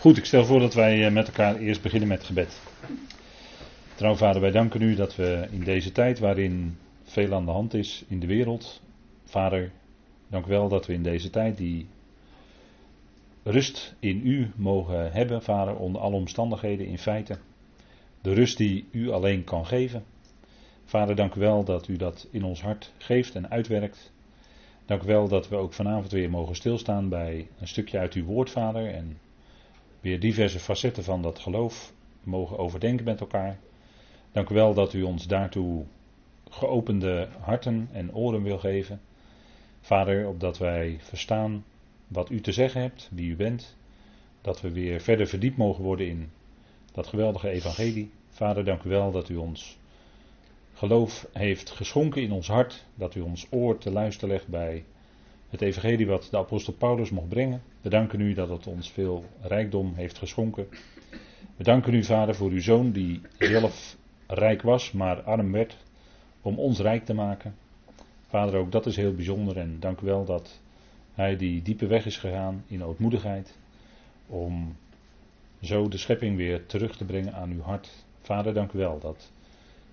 Goed, ik stel voor dat wij eh, met elkaar eerst beginnen met gebed. Trouw vader, wij danken u dat we in deze tijd waarin veel aan de hand is in de wereld. Vader, dank wel dat we in deze tijd die rust in u mogen hebben, vader, onder alle omstandigheden in feite. De rust die u alleen kan geven. Vader, dank u wel dat u dat in ons hart geeft en uitwerkt. Dank u wel dat we ook vanavond weer mogen stilstaan bij een stukje uit uw woord, Vader. En weer diverse facetten van dat geloof mogen overdenken met elkaar. Dank u wel dat u ons daartoe geopende harten en oren wil geven. Vader, opdat wij verstaan wat u te zeggen hebt, wie u bent. Dat we weer verder verdiept mogen worden in dat geweldige evangelie. Vader, dank u wel dat u ons geloof heeft geschonken in ons hart. Dat u ons oor te luisteren legt bij het evangelie wat de apostel Paulus mocht brengen. We danken u dat het ons veel rijkdom heeft geschonken. We danken u, Vader, voor uw zoon die zelf rijk was, maar arm werd, om ons rijk te maken. Vader, ook dat is heel bijzonder en dank u wel dat hij die diepe weg is gegaan in ootmoedigheid, om zo de schepping weer terug te brengen aan uw hart. Vader, dank u wel dat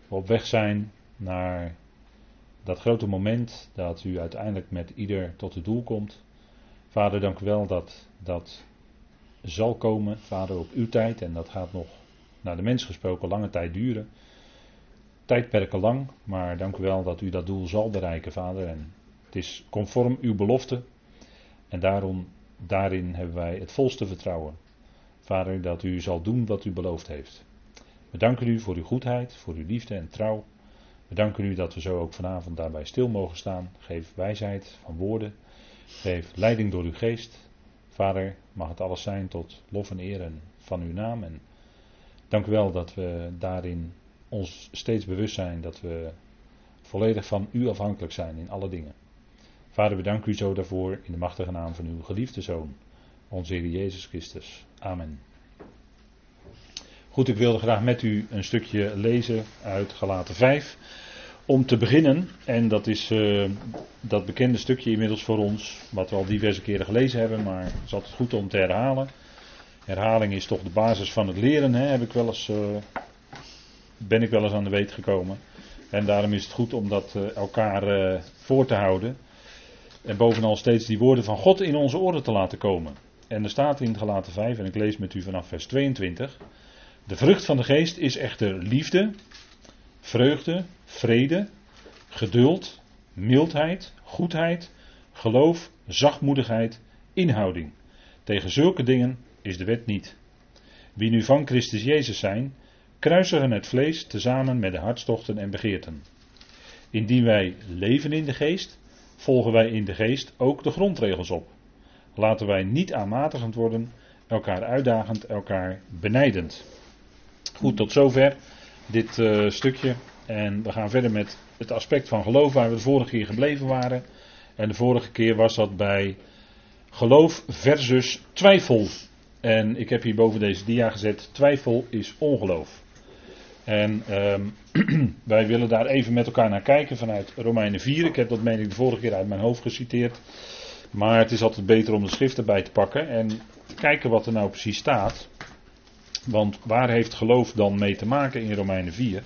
we op weg zijn naar dat grote moment dat u uiteindelijk met ieder tot het doel komt. Vader, dank u wel dat dat zal komen, Vader, op uw tijd. En dat gaat nog, naar de mens gesproken, lange tijd duren. Tijdperken lang, maar dank u wel dat u dat doel zal bereiken, Vader. En het is conform uw belofte. En daarom, daarin hebben wij het volste vertrouwen. Vader, dat u zal doen wat u beloofd heeft. We danken u voor uw goedheid, voor uw liefde en trouw. We danken u dat we zo ook vanavond daarbij stil mogen staan. Geef wijsheid van woorden. Geef leiding door uw geest. Vader, mag het alles zijn tot lof en eer van uw naam. En dank u wel dat we daarin ons steeds bewust zijn dat we volledig van u afhankelijk zijn in alle dingen. Vader, we danken u zo daarvoor in de machtige naam van uw geliefde Zoon, onze Heer Jezus Christus. Amen. Goed, ik wilde graag met u een stukje lezen uit Galaten 5. Om te beginnen, en dat is uh, dat bekende stukje inmiddels voor ons, wat we al diverse keren gelezen hebben, maar het is altijd goed om te herhalen. Herhaling is toch de basis van het leren, hè, heb ik wel eens, uh, ben ik wel eens aan de weet gekomen. En daarom is het goed om dat uh, elkaar voor te houden. En bovenal steeds die woorden van God in onze oren te laten komen. En er staat in Galaten 5, en ik lees met u vanaf vers 22. De vrucht van de geest is echter liefde, vreugde, vrede, geduld, mildheid, goedheid, geloof, zachtmoedigheid, inhouding. Tegen zulke dingen is de wet niet. Wie nu van Christus Jezus zijn, kruisigen het vlees tezamen met de hartstochten en begeerten. Indien wij leven in de geest, volgen wij in de geest ook de grondregels op. Laten wij niet aanmatigend worden, elkaar uitdagend, elkaar benijdend. Goed, tot zover dit uh, stukje. En we gaan verder met het aspect van geloof waar we de vorige keer gebleven waren. En de vorige keer was dat bij geloof versus twijfel. En ik heb hier boven deze dia gezet: twijfel is ongeloof. En um, wij willen daar even met elkaar naar kijken vanuit Romeinen 4. Ik heb dat meen ik de vorige keer uit mijn hoofd geciteerd. Maar het is altijd beter om de schrift erbij te pakken en kijken wat er nou precies staat. Want waar heeft geloof dan mee te maken in Romeinen 4?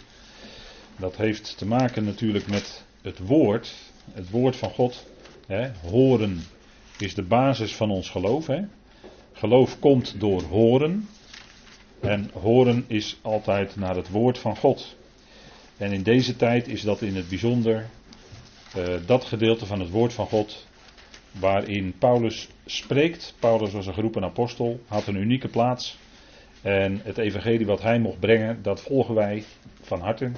Dat heeft te maken natuurlijk met het woord, het woord van God. Hè. Horen is de basis van ons geloof. Hè. Geloof komt door horen. En horen is altijd naar het woord van God. En in deze tijd is dat in het bijzonder uh, dat gedeelte van het woord van God waarin Paulus spreekt. Paulus was een geroepen apostel, had een unieke plaats. En het evangelie wat hij mocht brengen, dat volgen wij van harte.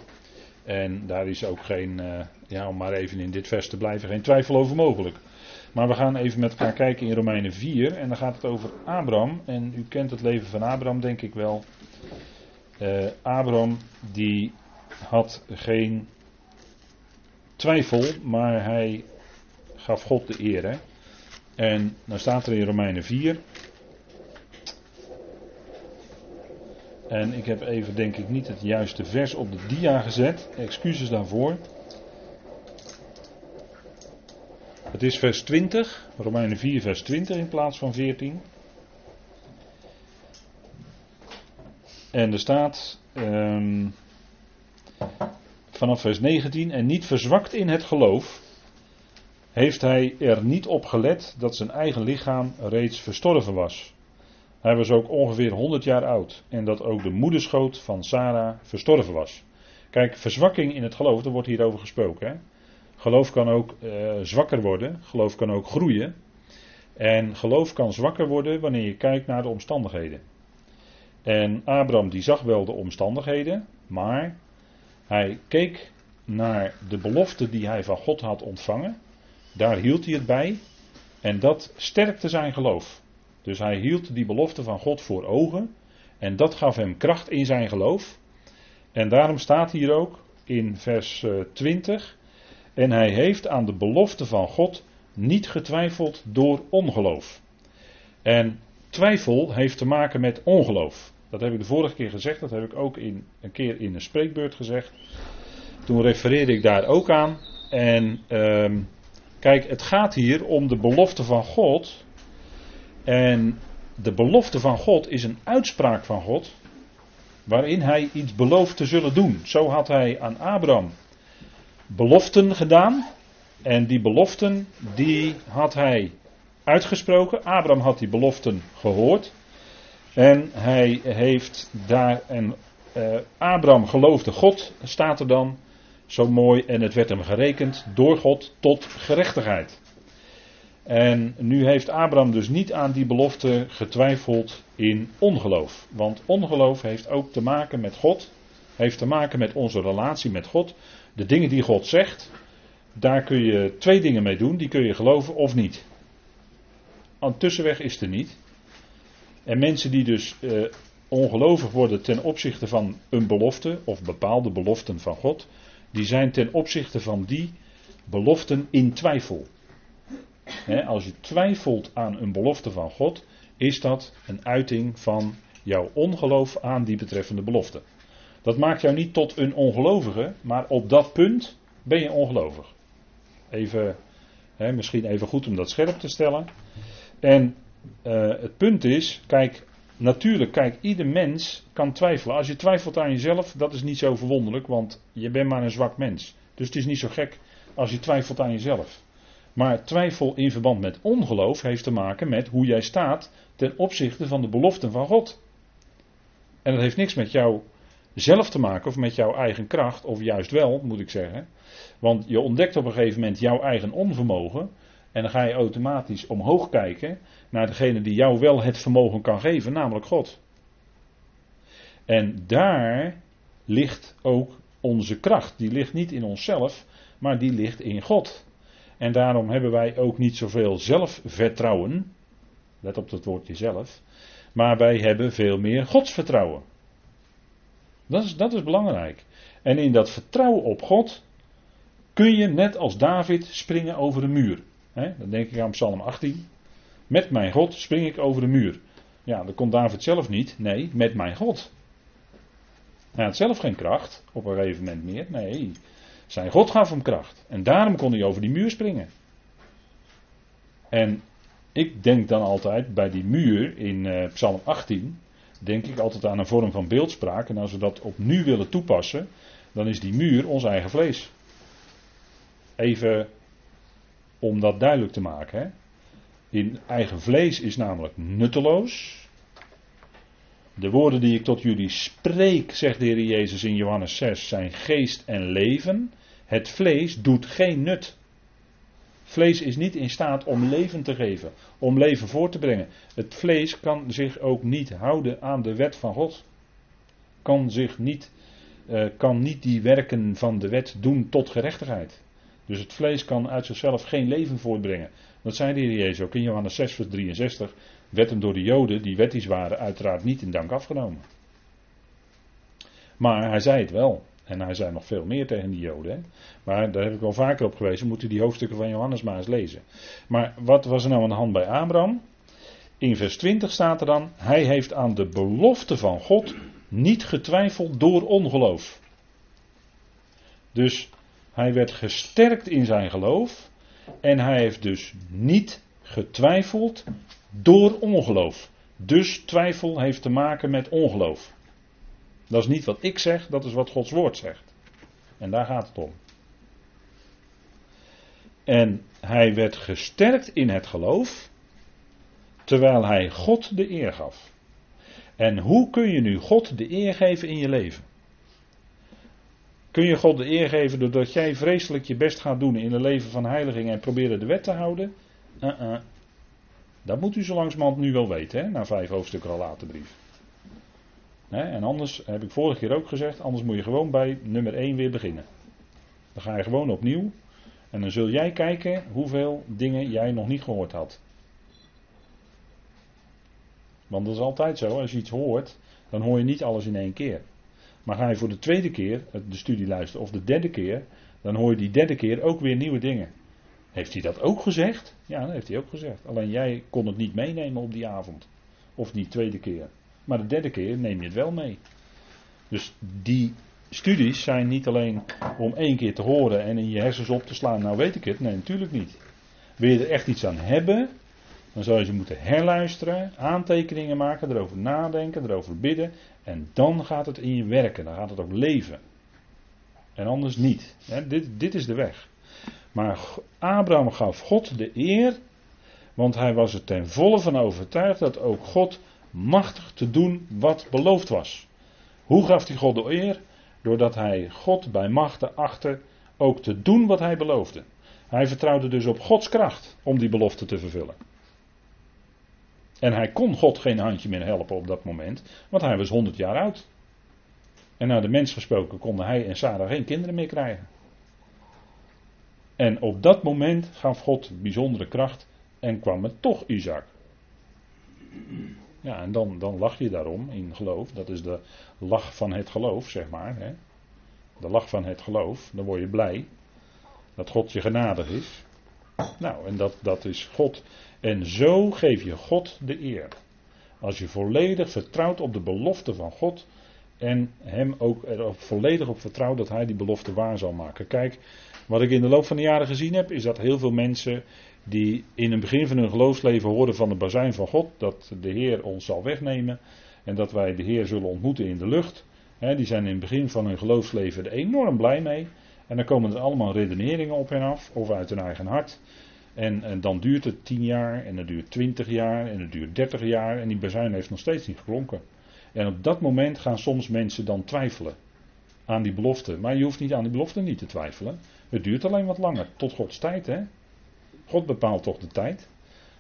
En daar is ook geen, uh, ja, om maar even in dit vers te blijven, geen twijfel over mogelijk. Maar we gaan even met elkaar kijken in Romeinen 4. En dan gaat het over Abraham. En u kent het leven van Abraham, denk ik wel. Uh, Abraham, die had geen twijfel, maar hij gaf God de eer. Hè? En dan staat er in Romeinen 4. En ik heb even, denk ik, niet het juiste vers op de dia gezet. Excuses daarvoor. Het is vers 20, Romeinen 4, vers 20 in plaats van 14. En er staat ehm, vanaf vers 19: En niet verzwakt in het geloof, heeft hij er niet op gelet dat zijn eigen lichaam reeds verstorven was. Hij was ook ongeveer 100 jaar oud en dat ook de moederschoot van Sarah verstorven was. Kijk, verzwakking in het geloof, daar wordt hierover gesproken. Hè? Geloof kan ook uh, zwakker worden, geloof kan ook groeien. En geloof kan zwakker worden wanneer je kijkt naar de omstandigheden. En Abraham die zag wel de omstandigheden, maar hij keek naar de belofte die hij van God had ontvangen. Daar hield hij het bij en dat sterkte zijn geloof. Dus hij hield die belofte van God voor ogen en dat gaf hem kracht in zijn geloof. En daarom staat hier ook in vers 20: En hij heeft aan de belofte van God niet getwijfeld door ongeloof. En twijfel heeft te maken met ongeloof. Dat heb ik de vorige keer gezegd, dat heb ik ook in, een keer in een spreekbeurt gezegd. Toen refereerde ik daar ook aan. En ehm, kijk, het gaat hier om de belofte van God. En de belofte van God is een uitspraak van God. Waarin hij iets belooft te zullen doen. Zo had hij aan Abraham beloften gedaan. En die beloften, die had hij uitgesproken. Abraham had die beloften gehoord. En hij heeft daar, en uh, Abraham geloofde God, staat er dan zo mooi, en het werd hem gerekend door God tot gerechtigheid. En nu heeft Abraham dus niet aan die belofte getwijfeld in ongeloof. Want ongeloof heeft ook te maken met God, heeft te maken met onze relatie met God. De dingen die God zegt, daar kun je twee dingen mee doen, die kun je geloven of niet. Een tussenweg is er niet. En mensen die dus uh, ongelovig worden ten opzichte van een belofte of bepaalde beloften van God, die zijn ten opzichte van die beloften in twijfel. Als je twijfelt aan een belofte van God, is dat een uiting van jouw ongeloof aan die betreffende belofte. Dat maakt jou niet tot een ongelovige, maar op dat punt ben je ongelovig. Even, misschien even goed om dat scherp te stellen. En uh, het punt is, kijk, natuurlijk, kijk, ieder mens kan twijfelen. Als je twijfelt aan jezelf, dat is niet zo verwonderlijk, want je bent maar een zwak mens. Dus het is niet zo gek als je twijfelt aan jezelf. Maar twijfel in verband met ongeloof heeft te maken met hoe jij staat ten opzichte van de beloften van God. En dat heeft niks met jou zelf te maken of met jouw eigen kracht, of juist wel, moet ik zeggen. Want je ontdekt op een gegeven moment jouw eigen onvermogen. En dan ga je automatisch omhoog kijken naar degene die jou wel het vermogen kan geven, namelijk God. En daar ligt ook onze kracht. Die ligt niet in onszelf, maar die ligt in God. En daarom hebben wij ook niet zoveel zelfvertrouwen. Let op het woordje zelf. Maar wij hebben veel meer godsvertrouwen. Dat is, dat is belangrijk. En in dat vertrouwen op God kun je net als David springen over de muur. dan denk ik aan Psalm 18. Met mijn God spring ik over de muur. Ja, dat kon David zelf niet. Nee, met mijn God. Hij had zelf geen kracht op een gegeven moment meer. Nee, zijn God gaf hem kracht. En daarom kon hij over die muur springen. En ik denk dan altijd bij die muur in uh, Psalm 18, denk ik altijd aan een vorm van beeldspraak. En als we dat op nu willen toepassen, dan is die muur ons eigen vlees. Even om dat duidelijk te maken. Hè? In eigen vlees is namelijk nutteloos. De woorden die ik tot jullie spreek, zegt de Heer Jezus in Johannes 6, zijn geest en leven. Het vlees doet geen nut. Vlees is niet in staat om leven te geven, om leven voor te brengen. Het vlees kan zich ook niet houden aan de wet van God. Kan zich niet, uh, kan niet die werken van de wet doen tot gerechtigheid. Dus het vlees kan uit zichzelf geen leven voortbrengen. Dat zei de Heer Jezus ook in Johannes 6, vers 63. Werd hem door de Joden, die wettisch waren, uiteraard niet in dank afgenomen. Maar hij zei het wel. En hij zei nog veel meer tegen die Joden. Hè? Maar daar heb ik wel vaker op gewezen. Moeten die hoofdstukken van Johannes maar eens lezen. Maar wat was er nou aan de hand bij Abraham? In vers 20 staat er dan: Hij heeft aan de belofte van God niet getwijfeld door ongeloof. Dus hij werd gesterkt in zijn geloof. En hij heeft dus niet getwijfeld door ongeloof. Dus twijfel heeft te maken met ongeloof. Dat is niet wat ik zeg, dat is wat Gods woord zegt. En daar gaat het om. En hij werd gesterkt in het geloof, terwijl hij God de eer gaf. En hoe kun je nu God de eer geven in je leven? Kun je God de eer geven doordat jij vreselijk je best gaat doen in een leven van heiliging en proberen de wet te houden? -uh. Dat moet u zo langzamerhand nu wel weten, hè? na vijf hoofdstukken al later brief. En anders, heb ik vorige keer ook gezegd, anders moet je gewoon bij nummer 1 weer beginnen. Dan ga je gewoon opnieuw en dan zul jij kijken hoeveel dingen jij nog niet gehoord had. Want dat is altijd zo, als je iets hoort, dan hoor je niet alles in één keer. Maar ga je voor de tweede keer de studie luisteren, of de derde keer, dan hoor je die derde keer ook weer nieuwe dingen. Heeft hij dat ook gezegd? Ja, dat heeft hij ook gezegd. Alleen jij kon het niet meenemen op die avond. Of die tweede keer. Maar de derde keer neem je het wel mee. Dus die studies zijn niet alleen om één keer te horen en in je hersens op te slaan, nou weet ik het. Nee, natuurlijk niet. Wil je er echt iets aan hebben, dan zou je ze moeten herluisteren, aantekeningen maken, erover nadenken, erover bidden. En dan gaat het in je werken, dan gaat het ook leven. En anders niet. dit, dit is de weg. Maar Abraham gaf God de eer, want hij was er ten volle van overtuigd dat ook God machtig te doen wat beloofd was. Hoe gaf hij God de eer? Doordat hij God bij machten achtte ook te doen wat hij beloofde. Hij vertrouwde dus op Gods kracht om die belofte te vervullen. En hij kon God geen handje meer helpen op dat moment, want hij was 100 jaar oud. En naar de mens gesproken konden hij en Sarah geen kinderen meer krijgen. En op dat moment gaf God bijzondere kracht en kwam het toch Isaac. Ja, en dan, dan lach je daarom in geloof. Dat is de lach van het geloof, zeg maar. Hè? De lach van het geloof. Dan word je blij dat God je genadig is. Nou, en dat, dat is God. En zo geef je God de eer. Als je volledig vertrouwt op de belofte van God. En hem ook er volledig op vertrouwt dat hij die belofte waar zal maken. Kijk, wat ik in de loop van de jaren gezien heb, is dat heel veel mensen die in het begin van hun geloofsleven horen van de bazuin van God, dat de Heer ons zal wegnemen en dat wij de Heer zullen ontmoeten in de lucht. die zijn in het begin van hun geloofsleven er enorm blij mee. En dan komen er allemaal redeneringen op hen af, of uit hun eigen hart. En, en, dan duurt het 10 jaar, en het duurt 20 jaar, en het duurt 30 jaar, en die bazuin heeft nog steeds niet geklonken. En op dat moment gaan soms mensen dan twijfelen aan die belofte. Maar je hoeft niet aan die belofte niet te twijfelen. Het duurt alleen wat langer, tot Gods tijd, hè. God bepaalt toch de tijd.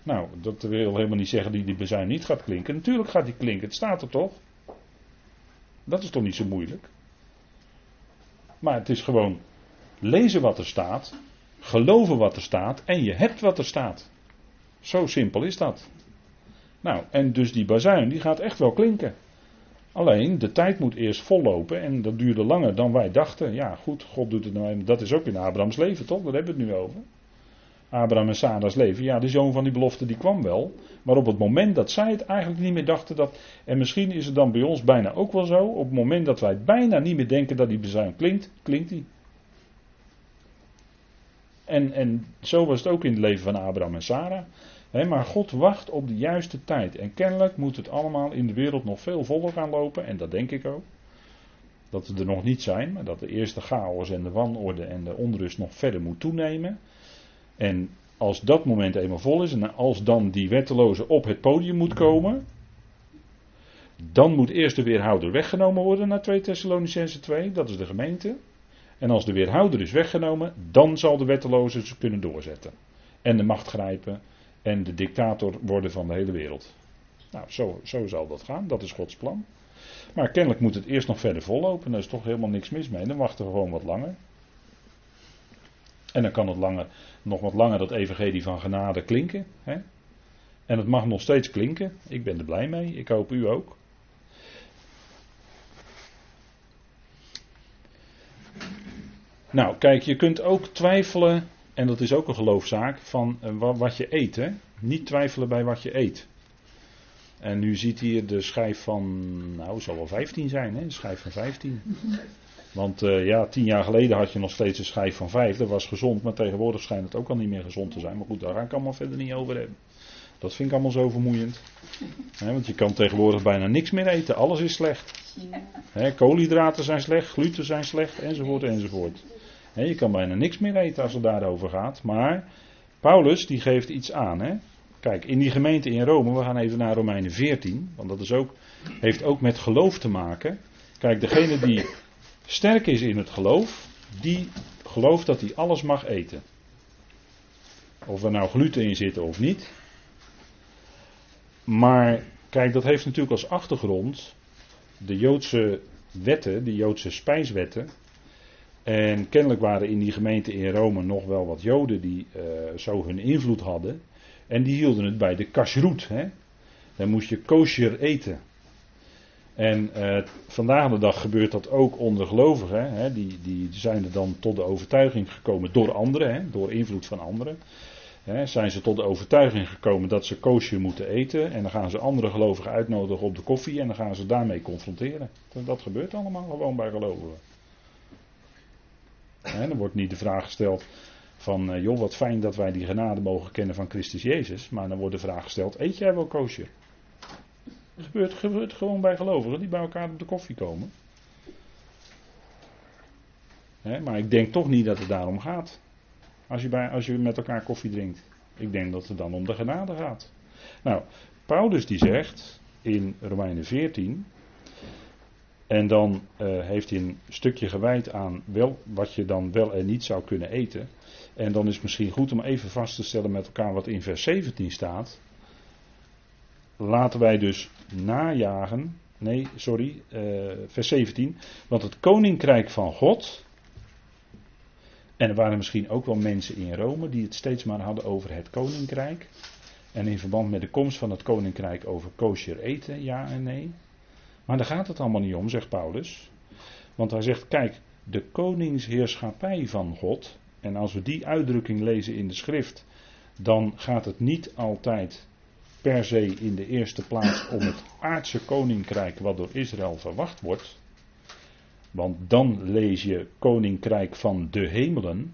Nou, dat wil helemaal niet zeggen dat die bezuin niet gaat klinken. Natuurlijk gaat die klinken, het staat er toch? Dat is toch niet zo moeilijk? Maar het is gewoon lezen wat er staat, geloven wat er staat en je hebt wat er staat. Zo simpel is dat. Nou, en dus die bazuin die gaat echt wel klinken. Alleen, de tijd moet eerst vollopen en dat duurde langer dan wij dachten. Ja, goed, God doet het nou Dat is ook in Abrahams leven, toch? Daar hebben we het nu over. Abraham en Sarah's leven. Ja, de zoon van die belofte die kwam wel. Maar op het moment dat zij het eigenlijk niet meer dachten dat. En misschien is het dan bij ons bijna ook wel zo. Op het moment dat wij bijna niet meer denken dat die bezuin klinkt, klinkt die. En, en zo was het ook in het leven van Abraham en Sarah. maar God wacht op de juiste tijd. En kennelijk moet het allemaal in de wereld nog veel voller gaan lopen. En dat denk ik ook. Dat we er nog niet zijn, maar dat de eerste chaos en de wanorde en de onrust nog verder moet toenemen. En als dat moment eenmaal vol is en als dan die wetteloze op het podium moet komen, dan moet eerst de weerhouder weggenomen worden naar 2 Thessalonicense 2, dat is de gemeente. En als de weerhouder is weggenomen, dan zal de wetteloze ze kunnen doorzetten. En de macht grijpen en de dictator worden van de hele wereld. Nou, zo, zo zal dat gaan, dat is Gods plan. Maar kennelijk moet het eerst nog verder vollopen, daar is toch helemaal niks mis mee, dan wachten we gewoon wat langer. En dan kan het langer, nog wat langer dat evangelie van genade klinken. Hè? En het mag nog steeds klinken. Ik ben er blij mee. Ik hoop u ook. Nou, kijk, je kunt ook twijfelen, en dat is ook een geloofzaak, van uh, wat je eet. Hè? Niet twijfelen bij wat je eet. En nu ziet hier de schijf van, nou, het zal wel 15 zijn, hè? De schijf van 15. Want uh, ja, tien jaar geleden had je nog steeds een schijf van vijf. Dat was gezond, maar tegenwoordig schijnt het ook al niet meer gezond te zijn. Maar goed, daar ga ik allemaal verder niet over hebben. Dat vind ik allemaal zo vermoeiend. want je kan tegenwoordig bijna niks meer eten. Alles is slecht. He, koolhydraten zijn slecht, gluten zijn slecht, enzovoort, enzovoort. He, je kan bijna niks meer eten als het daarover gaat. Maar Paulus die geeft iets aan. Kijk, in die gemeente in Rome, we gaan even naar Romeinen 14, want dat is ook, heeft ook met geloof te maken. Kijk, degene die sterk is in het geloof, die gelooft dat hij alles mag eten. Of er nou gluten in zitten of niet. Maar kijk, dat heeft natuurlijk als achtergrond de Joodse wetten, de Joodse spijswetten. En kennelijk waren in die gemeente in Rome nog wel wat Joden die uh, zo hun invloed hadden. En die hielden het bij de kashrut. Hè? Dan moest je kosher eten. En uh, vandaag de dag gebeurt dat ook onder gelovigen. Hè? Die, die zijn er dan tot de overtuiging gekomen door anderen, hè? door invloed van anderen. Hè? Zijn ze tot de overtuiging gekomen dat ze kosher moeten eten. En dan gaan ze andere gelovigen uitnodigen op de koffie en dan gaan ze daarmee confronteren. Dat gebeurt allemaal gewoon bij gelovigen. Hè? Dan wordt niet de vraag gesteld van, uh, joh, wat fijn dat wij die genade mogen kennen van Christus Jezus. Maar dan wordt de vraag gesteld, eet jij wel kosher? Dat gebeurt, gebeurt gewoon bij gelovigen die bij elkaar op de koffie komen. maar ik denk toch niet dat het daarom gaat. Als je, bij, als je met elkaar koffie drinkt. Ik denk dat het dan om de genade gaat. Nou, Paulus die zegt in Romeinen 14. En dan uh, heeft hij een stukje gewijd aan wel, wat je dan wel en niet zou kunnen eten. En dan is het misschien goed om even vast te stellen met elkaar wat in vers 17 staat. Laten wij dus najagen. Nee, sorry, uh, vers 17. Want het koninkrijk van God. En er waren misschien ook wel mensen in Rome die het steeds maar hadden over het koninkrijk. En in verband met de komst van het koninkrijk over kosher eten, ja en nee. Maar daar gaat het allemaal niet om, zegt Paulus. Want hij zegt: kijk, de koningsheerschappij van God. En als we die uitdrukking lezen in de schrift, dan gaat het niet altijd per se in de eerste plaats om het aardse koninkrijk wat door Israël verwacht wordt. Want dan lees je koninkrijk van de hemelen.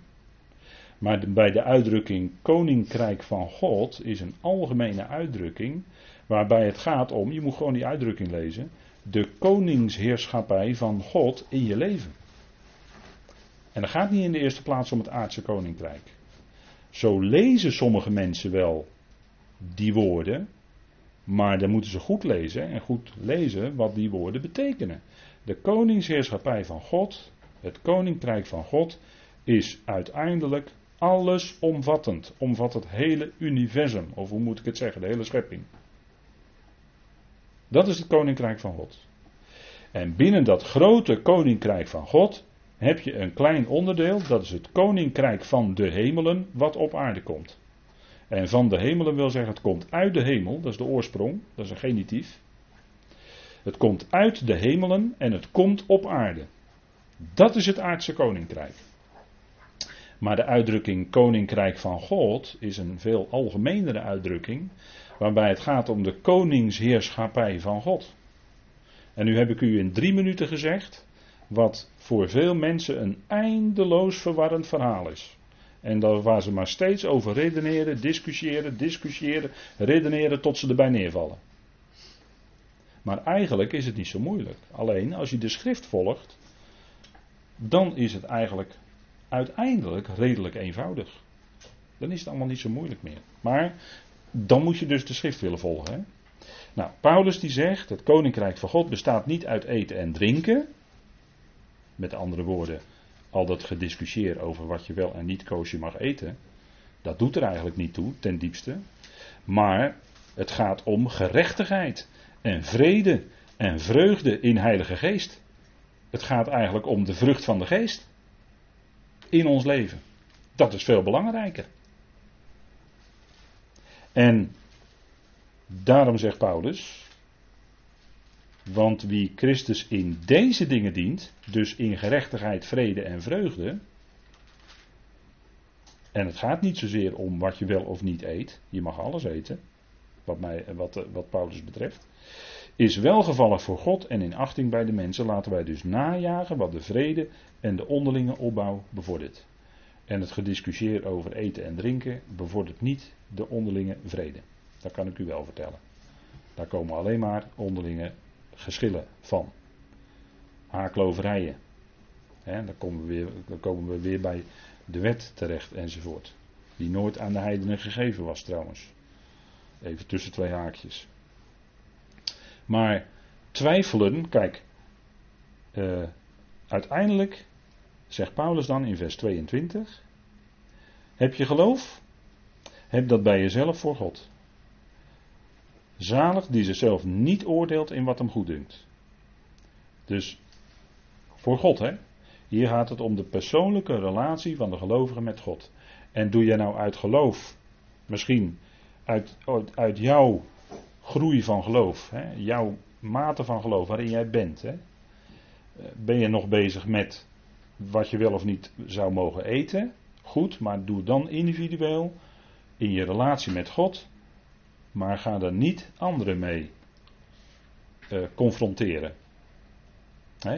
Maar bij de uitdrukking koninkrijk van God is een algemene uitdrukking waarbij het gaat om, je moet gewoon die uitdrukking lezen, de koningsheerschappij van God in je leven. En dat gaat niet in de eerste plaats om het aardse koninkrijk. Zo lezen sommige mensen wel die woorden, maar dan moeten ze goed lezen en goed lezen wat die woorden betekenen. De koningsheerschappij van God, het koninkrijk van God, is uiteindelijk allesomvattend. Omvat het hele universum, of hoe moet ik het zeggen, de hele schepping. Dat is het koninkrijk van God. En binnen dat grote koninkrijk van God heb je een klein onderdeel, dat is het koninkrijk van de hemelen, wat op aarde komt. En van de hemelen wil zeggen, het komt uit de hemel, dat is de oorsprong, dat is een genitief. Het komt uit de hemelen en het komt op aarde. Dat is het aardse koninkrijk. Maar de uitdrukking koninkrijk van God is een veel algemenere uitdrukking, waarbij het gaat om de koningsheerschappij van God. En nu heb ik u in drie minuten gezegd wat voor veel mensen een eindeloos verwarrend verhaal is. En dat waar ze maar steeds over redeneren, discussiëren, discussiëren, redeneren tot ze erbij neervallen. Maar eigenlijk is het niet zo moeilijk. Alleen als je de schrift volgt, dan is het eigenlijk uiteindelijk redelijk eenvoudig. Dan is het allemaal niet zo moeilijk meer. Maar dan moet je dus de schrift willen volgen. Hè? Nou, Paulus die zegt, het koninkrijk van God bestaat niet uit eten en drinken. Met andere woorden, al dat gediscussieer over wat je wel en niet koosje mag eten, dat doet er eigenlijk niet toe, ten diepste. Maar het gaat om gerechtigheid en vrede en vreugde in Heilige Geest. Het gaat eigenlijk om de vrucht van de Geest in ons leven. Dat is veel belangrijker. En daarom zegt Paulus, want wie Christus in deze dingen dient, dus in gerechtigheid, vrede en vreugde. En het gaat niet zozeer om wat je wel of niet eet. Je mag alles eten. Wat, mij, wat, wat Paulus betreft. Is welgevallig voor God en in achting bij de mensen. Laten wij dus najagen wat de vrede en de onderlinge opbouw bevordert. En het gediscussieer over eten en drinken bevordert niet de onderlinge vrede. Dat kan ik u wel vertellen. Daar komen alleen maar onderlinge geschillen van. haakloverijen. Hè, dan, komen we weer, dan komen we weer bij de wet terecht enzovoort. Die nooit aan de heidenen gegeven was trouwens. Even tussen twee haakjes. Maar twijfelen, kijk, uh, uiteindelijk zegt Paulus dan in vers 22, heb je geloof? Heb dat bij jezelf voor God. Zalig die zichzelf niet oordeelt in wat hem goed dunkt. Dus voor God, hè? Hier gaat het om de persoonlijke relatie van de gelovige met God. En doe jij nou uit geloof, misschien uit, uit jouw groei van geloof, hè? jouw mate van geloof waarin jij bent, hè? ben je nog bezig met wat je wel of niet zou mogen eten? Goed, maar doe dan individueel in je relatie met God, maar ga er niet anderen mee uh, confronteren.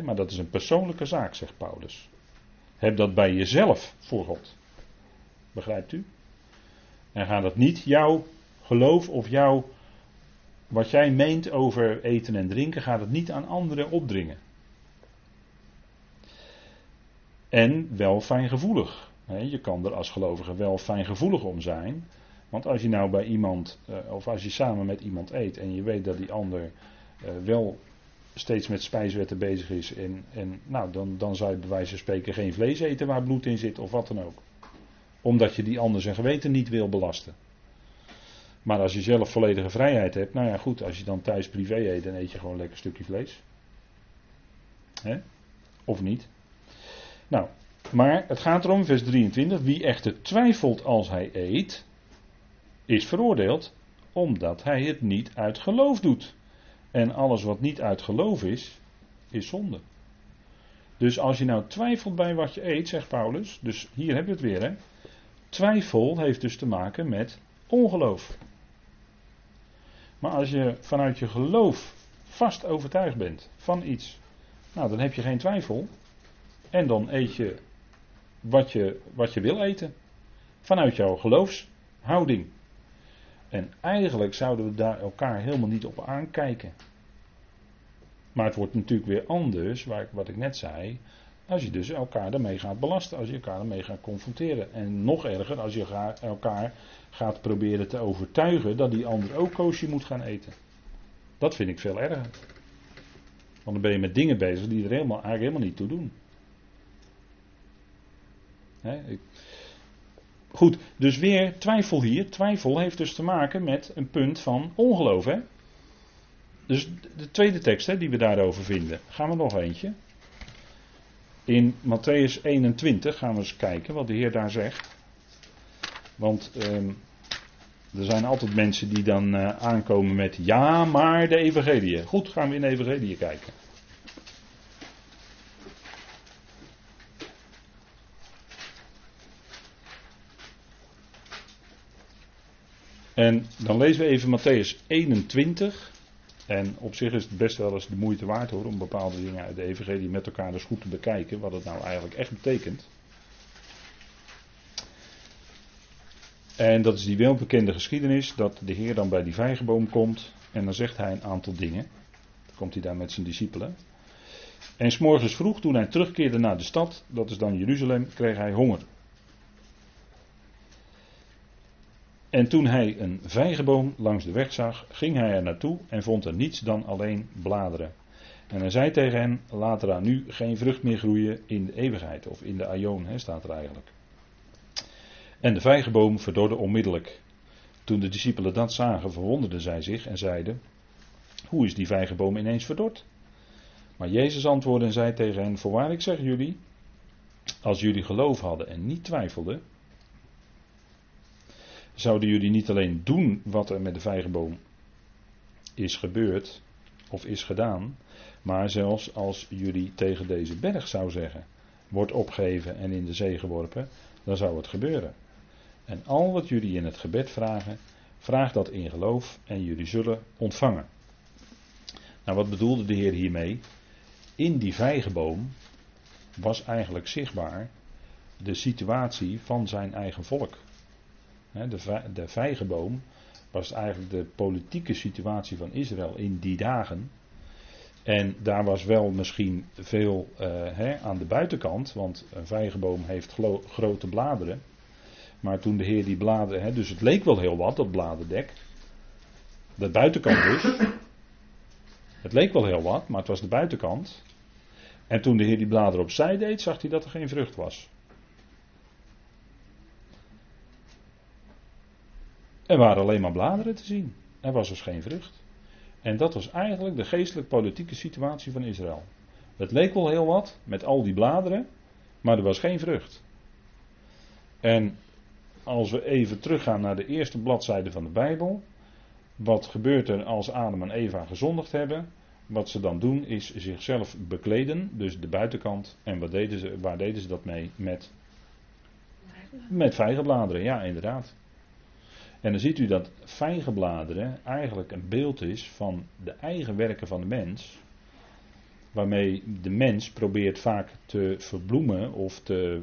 maar dat is een persoonlijke zaak, zegt Paulus. Heb dat bij jezelf voor God. Begrijpt u? En ga dat niet jouw geloof of jouw wat jij meent over eten en drinken, gaat het niet aan anderen opdringen. En wel fijngevoelig. Je kan er als gelovige wel fijngevoelig om zijn. Want als je nou bij iemand, eh, of als je samen met iemand eet en je weet dat die ander eh, wel steeds met spijswetten bezig is. En, en nou, dan, dan zou je bij wijze van spreken geen vlees eten waar bloed in zit of wat dan ook. Omdat je die ander zijn geweten niet wil belasten. Maar als je zelf volledige vrijheid hebt, nou ja goed, als je dan thuis privé eet, dan eet je gewoon een lekker stukje vlees. Hè? Of niet. Nou, maar het gaat erom, vers 23, wie echter twijfelt als hij eet, is veroordeeld, omdat hij het niet uit geloof doet. En alles wat niet uit geloof is, is zonde. Dus als je nou twijfelt bij wat je eet, zegt Paulus, dus hier heb je het weer, hè. Twijfel heeft dus te maken met ongeloof. Maar als je vanuit je geloof vast overtuigd bent van iets, nou dan heb je geen twijfel. En dan eet je wat je, wat je wil eten. Vanuit jouw geloofshouding. En eigenlijk zouden we daar elkaar helemaal niet op aankijken. Maar het wordt natuurlijk weer anders, wat ik net zei, als je dus elkaar daarmee gaat belasten, als je elkaar daarmee gaat confronteren. En nog erger, als je elkaar gaat proberen te overtuigen dat die ander ook koosje moet gaan eten. Dat vind ik veel erger. Want dan ben je met dingen bezig die er helemaal, eigenlijk helemaal niet toe doen. ik... Goed, dus weer twijfel hier. Twijfel heeft dus te maken met een punt van ongeloof. Hè? Dus de tweede tekst hè, die we daarover vinden. Gaan we nog eentje. In Matthäus 21 gaan we eens kijken wat de Heer daar zegt. Want ehm, er zijn altijd mensen die dan uh, aankomen met ja, maar de evangelie. Goed, gaan we in de evangelie kijken. En dan lezen we even Matthäus 21. En op zich is het best wel eens de moeite waard hoor, om bepaalde dingen uit de evangelie met elkaar dus goed te bekijken, wat het nou eigenlijk echt betekent. En dat is die welbekende geschiedenis dat de Heer dan bij die vijgenboom komt en dan zegt hij een aantal dingen. Dan komt hij daar met zijn discipelen. En s'morgens vroeg, toen hij terugkeerde naar de stad, dat is dan Jeruzalem, kreeg hij honger. En toen hij een vijgenboom langs de weg zag, ging hij er naartoe en vond er niets dan alleen bladeren. En hij zei tegen hen: Laat er nu geen vrucht meer groeien in de eeuwigheid, of in de aion, staat er eigenlijk. En de vijgenboom verdorde onmiddellijk. Toen de discipelen dat zagen, verwonderden zij zich en zeiden: Hoe is die vijgenboom ineens verdord? Maar Jezus antwoordde en zei tegen hen: Voorwaar, ik zeg jullie, als jullie geloof hadden en niet twijfelden, zouden jullie niet alleen doen wat er met de vijgenboom is gebeurd of is gedaan, maar zelfs als jullie tegen deze berg zou zeggen, wordt opgeheven en in de zee geworpen, dan zou het gebeuren. En al wat jullie in het gebed vragen, vraag dat in geloof en jullie zullen ontvangen. Nou, wat bedoelde de Heer hiermee? In die vijgenboom was eigenlijk zichtbaar de situatie van zijn eigen volk. De, vijgenboom was eigenlijk de politieke situatie van Israël in die dagen. En daar was wel misschien veel hè, aan de buitenkant, want een vijgenboom heeft grote bladeren. Maar toen de Heer die bladeren, dus het leek wel heel wat, dat bladerdek. De buitenkant dus. Het leek wel heel wat, maar het was de buitenkant. En toen de Heer die bladeren opzij deed, zag hij dat er geen vrucht was. Er waren alleen maar bladeren te zien. Er was dus geen vrucht. En dat was eigenlijk de geestelijk-politieke situatie van Israël. Het leek wel heel wat met al die bladeren, maar er was geen vrucht. En als we even teruggaan naar de eerste bladzijde van de Bijbel, wat gebeurt er als Adam en Eva gezondigd hebben? Wat ze dan doen is zichzelf bekleden, dus de buitenkant. En wat deden ze, waar deden ze dat mee? Met, met vijgenbladeren, ja inderdaad. En dan ziet u dat vijgenbladeren eigenlijk een beeld is van de eigen werken van de mens. Waarmee de mens probeert vaak te verbloemen of te,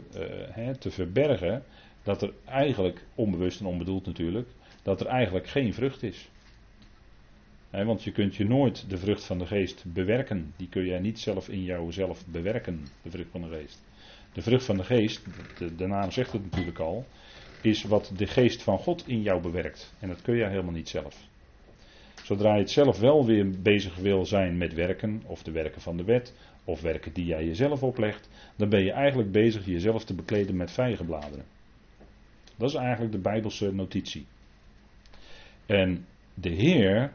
uh, te verbergen dat er eigenlijk, onbewust en onbedoeld natuurlijk, dat er eigenlijk geen vrucht is. want je kunt je nooit de vrucht van de geest bewerken. Die kun jij niet zelf in jouzelf bewerken, de vrucht van de geest. De vrucht van de geest, de, de naam zegt het natuurlijk al, is wat de geest van God in jou bewerkt. En dat kun je helemaal niet zelf. Zodra je het zelf wel weer bezig wil zijn met werken, of de werken van de wet, of werken die jij jezelf oplegt, dan ben je eigenlijk bezig jezelf te bekleden met vijgenbladeren. Dat is eigenlijk de Bijbelse notitie. En de Heer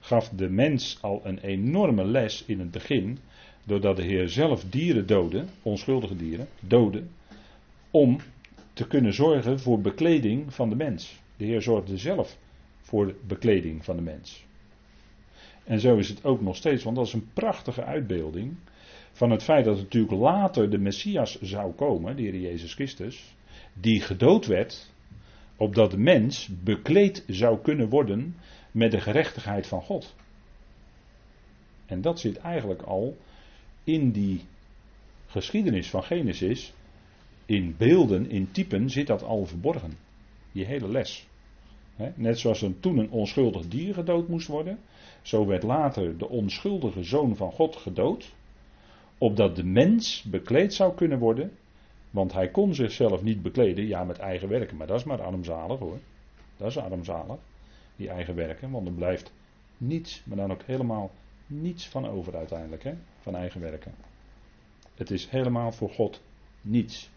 gaf de mens al een enorme les in het begin, doordat de Heer zelf dieren doodde, onschuldige dieren, doodde, om te kunnen zorgen voor bekleding van de mens. De Heer zorgde zelf voor de bekleding van de mens. En zo is het ook nog steeds, want dat is een prachtige uitbeelding van het feit dat natuurlijk later de Messias zou komen, de Heer Jezus Christus, die gedood werd, opdat de mens bekleed zou kunnen worden met de gerechtigheid van God. En dat zit eigenlijk al in die geschiedenis van Genesis, in beelden, in typen zit dat al verborgen. Die hele les. Net zoals er toen een onschuldig dier gedood moest worden, zo werd later de onschuldige zoon van God gedood, opdat de mens bekleed zou kunnen worden, want hij kon zichzelf niet bekleden, ja met eigen werken, maar dat is maar armzalig hoor. Dat is armzalig, die eigen werken, want er blijft niets, maar dan ook helemaal niets van over uiteindelijk, hè, van eigen werken. Het is helemaal voor God niets.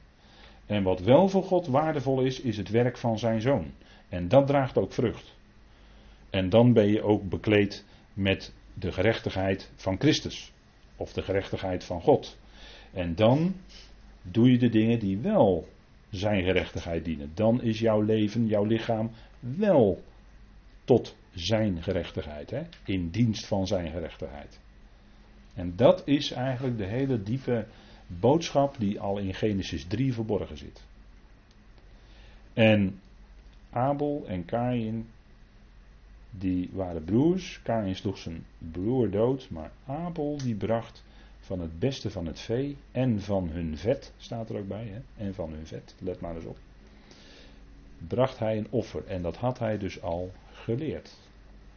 En wat wel voor God waardevol is, is het werk van zijn zoon. En dat draagt ook vrucht. En dan ben je ook bekleed met de gerechtigheid van Christus. Of de gerechtigheid van God. En dan doe je de dingen die wel zijn gerechtigheid dienen. Dan is jouw leven, jouw lichaam wel tot zijn gerechtigheid. Hè? In dienst van zijn gerechtigheid. En dat is eigenlijk de hele diepe boodschap die al in Genesis 3 verborgen zit. En Abel en Kain, die waren broers. Kain sloeg zijn broer dood, maar Abel die bracht van het beste van het vee en van hun vet, staat er ook bij, hè? en van hun vet, let maar eens op. Bracht hij een offer en dat had hij dus al geleerd.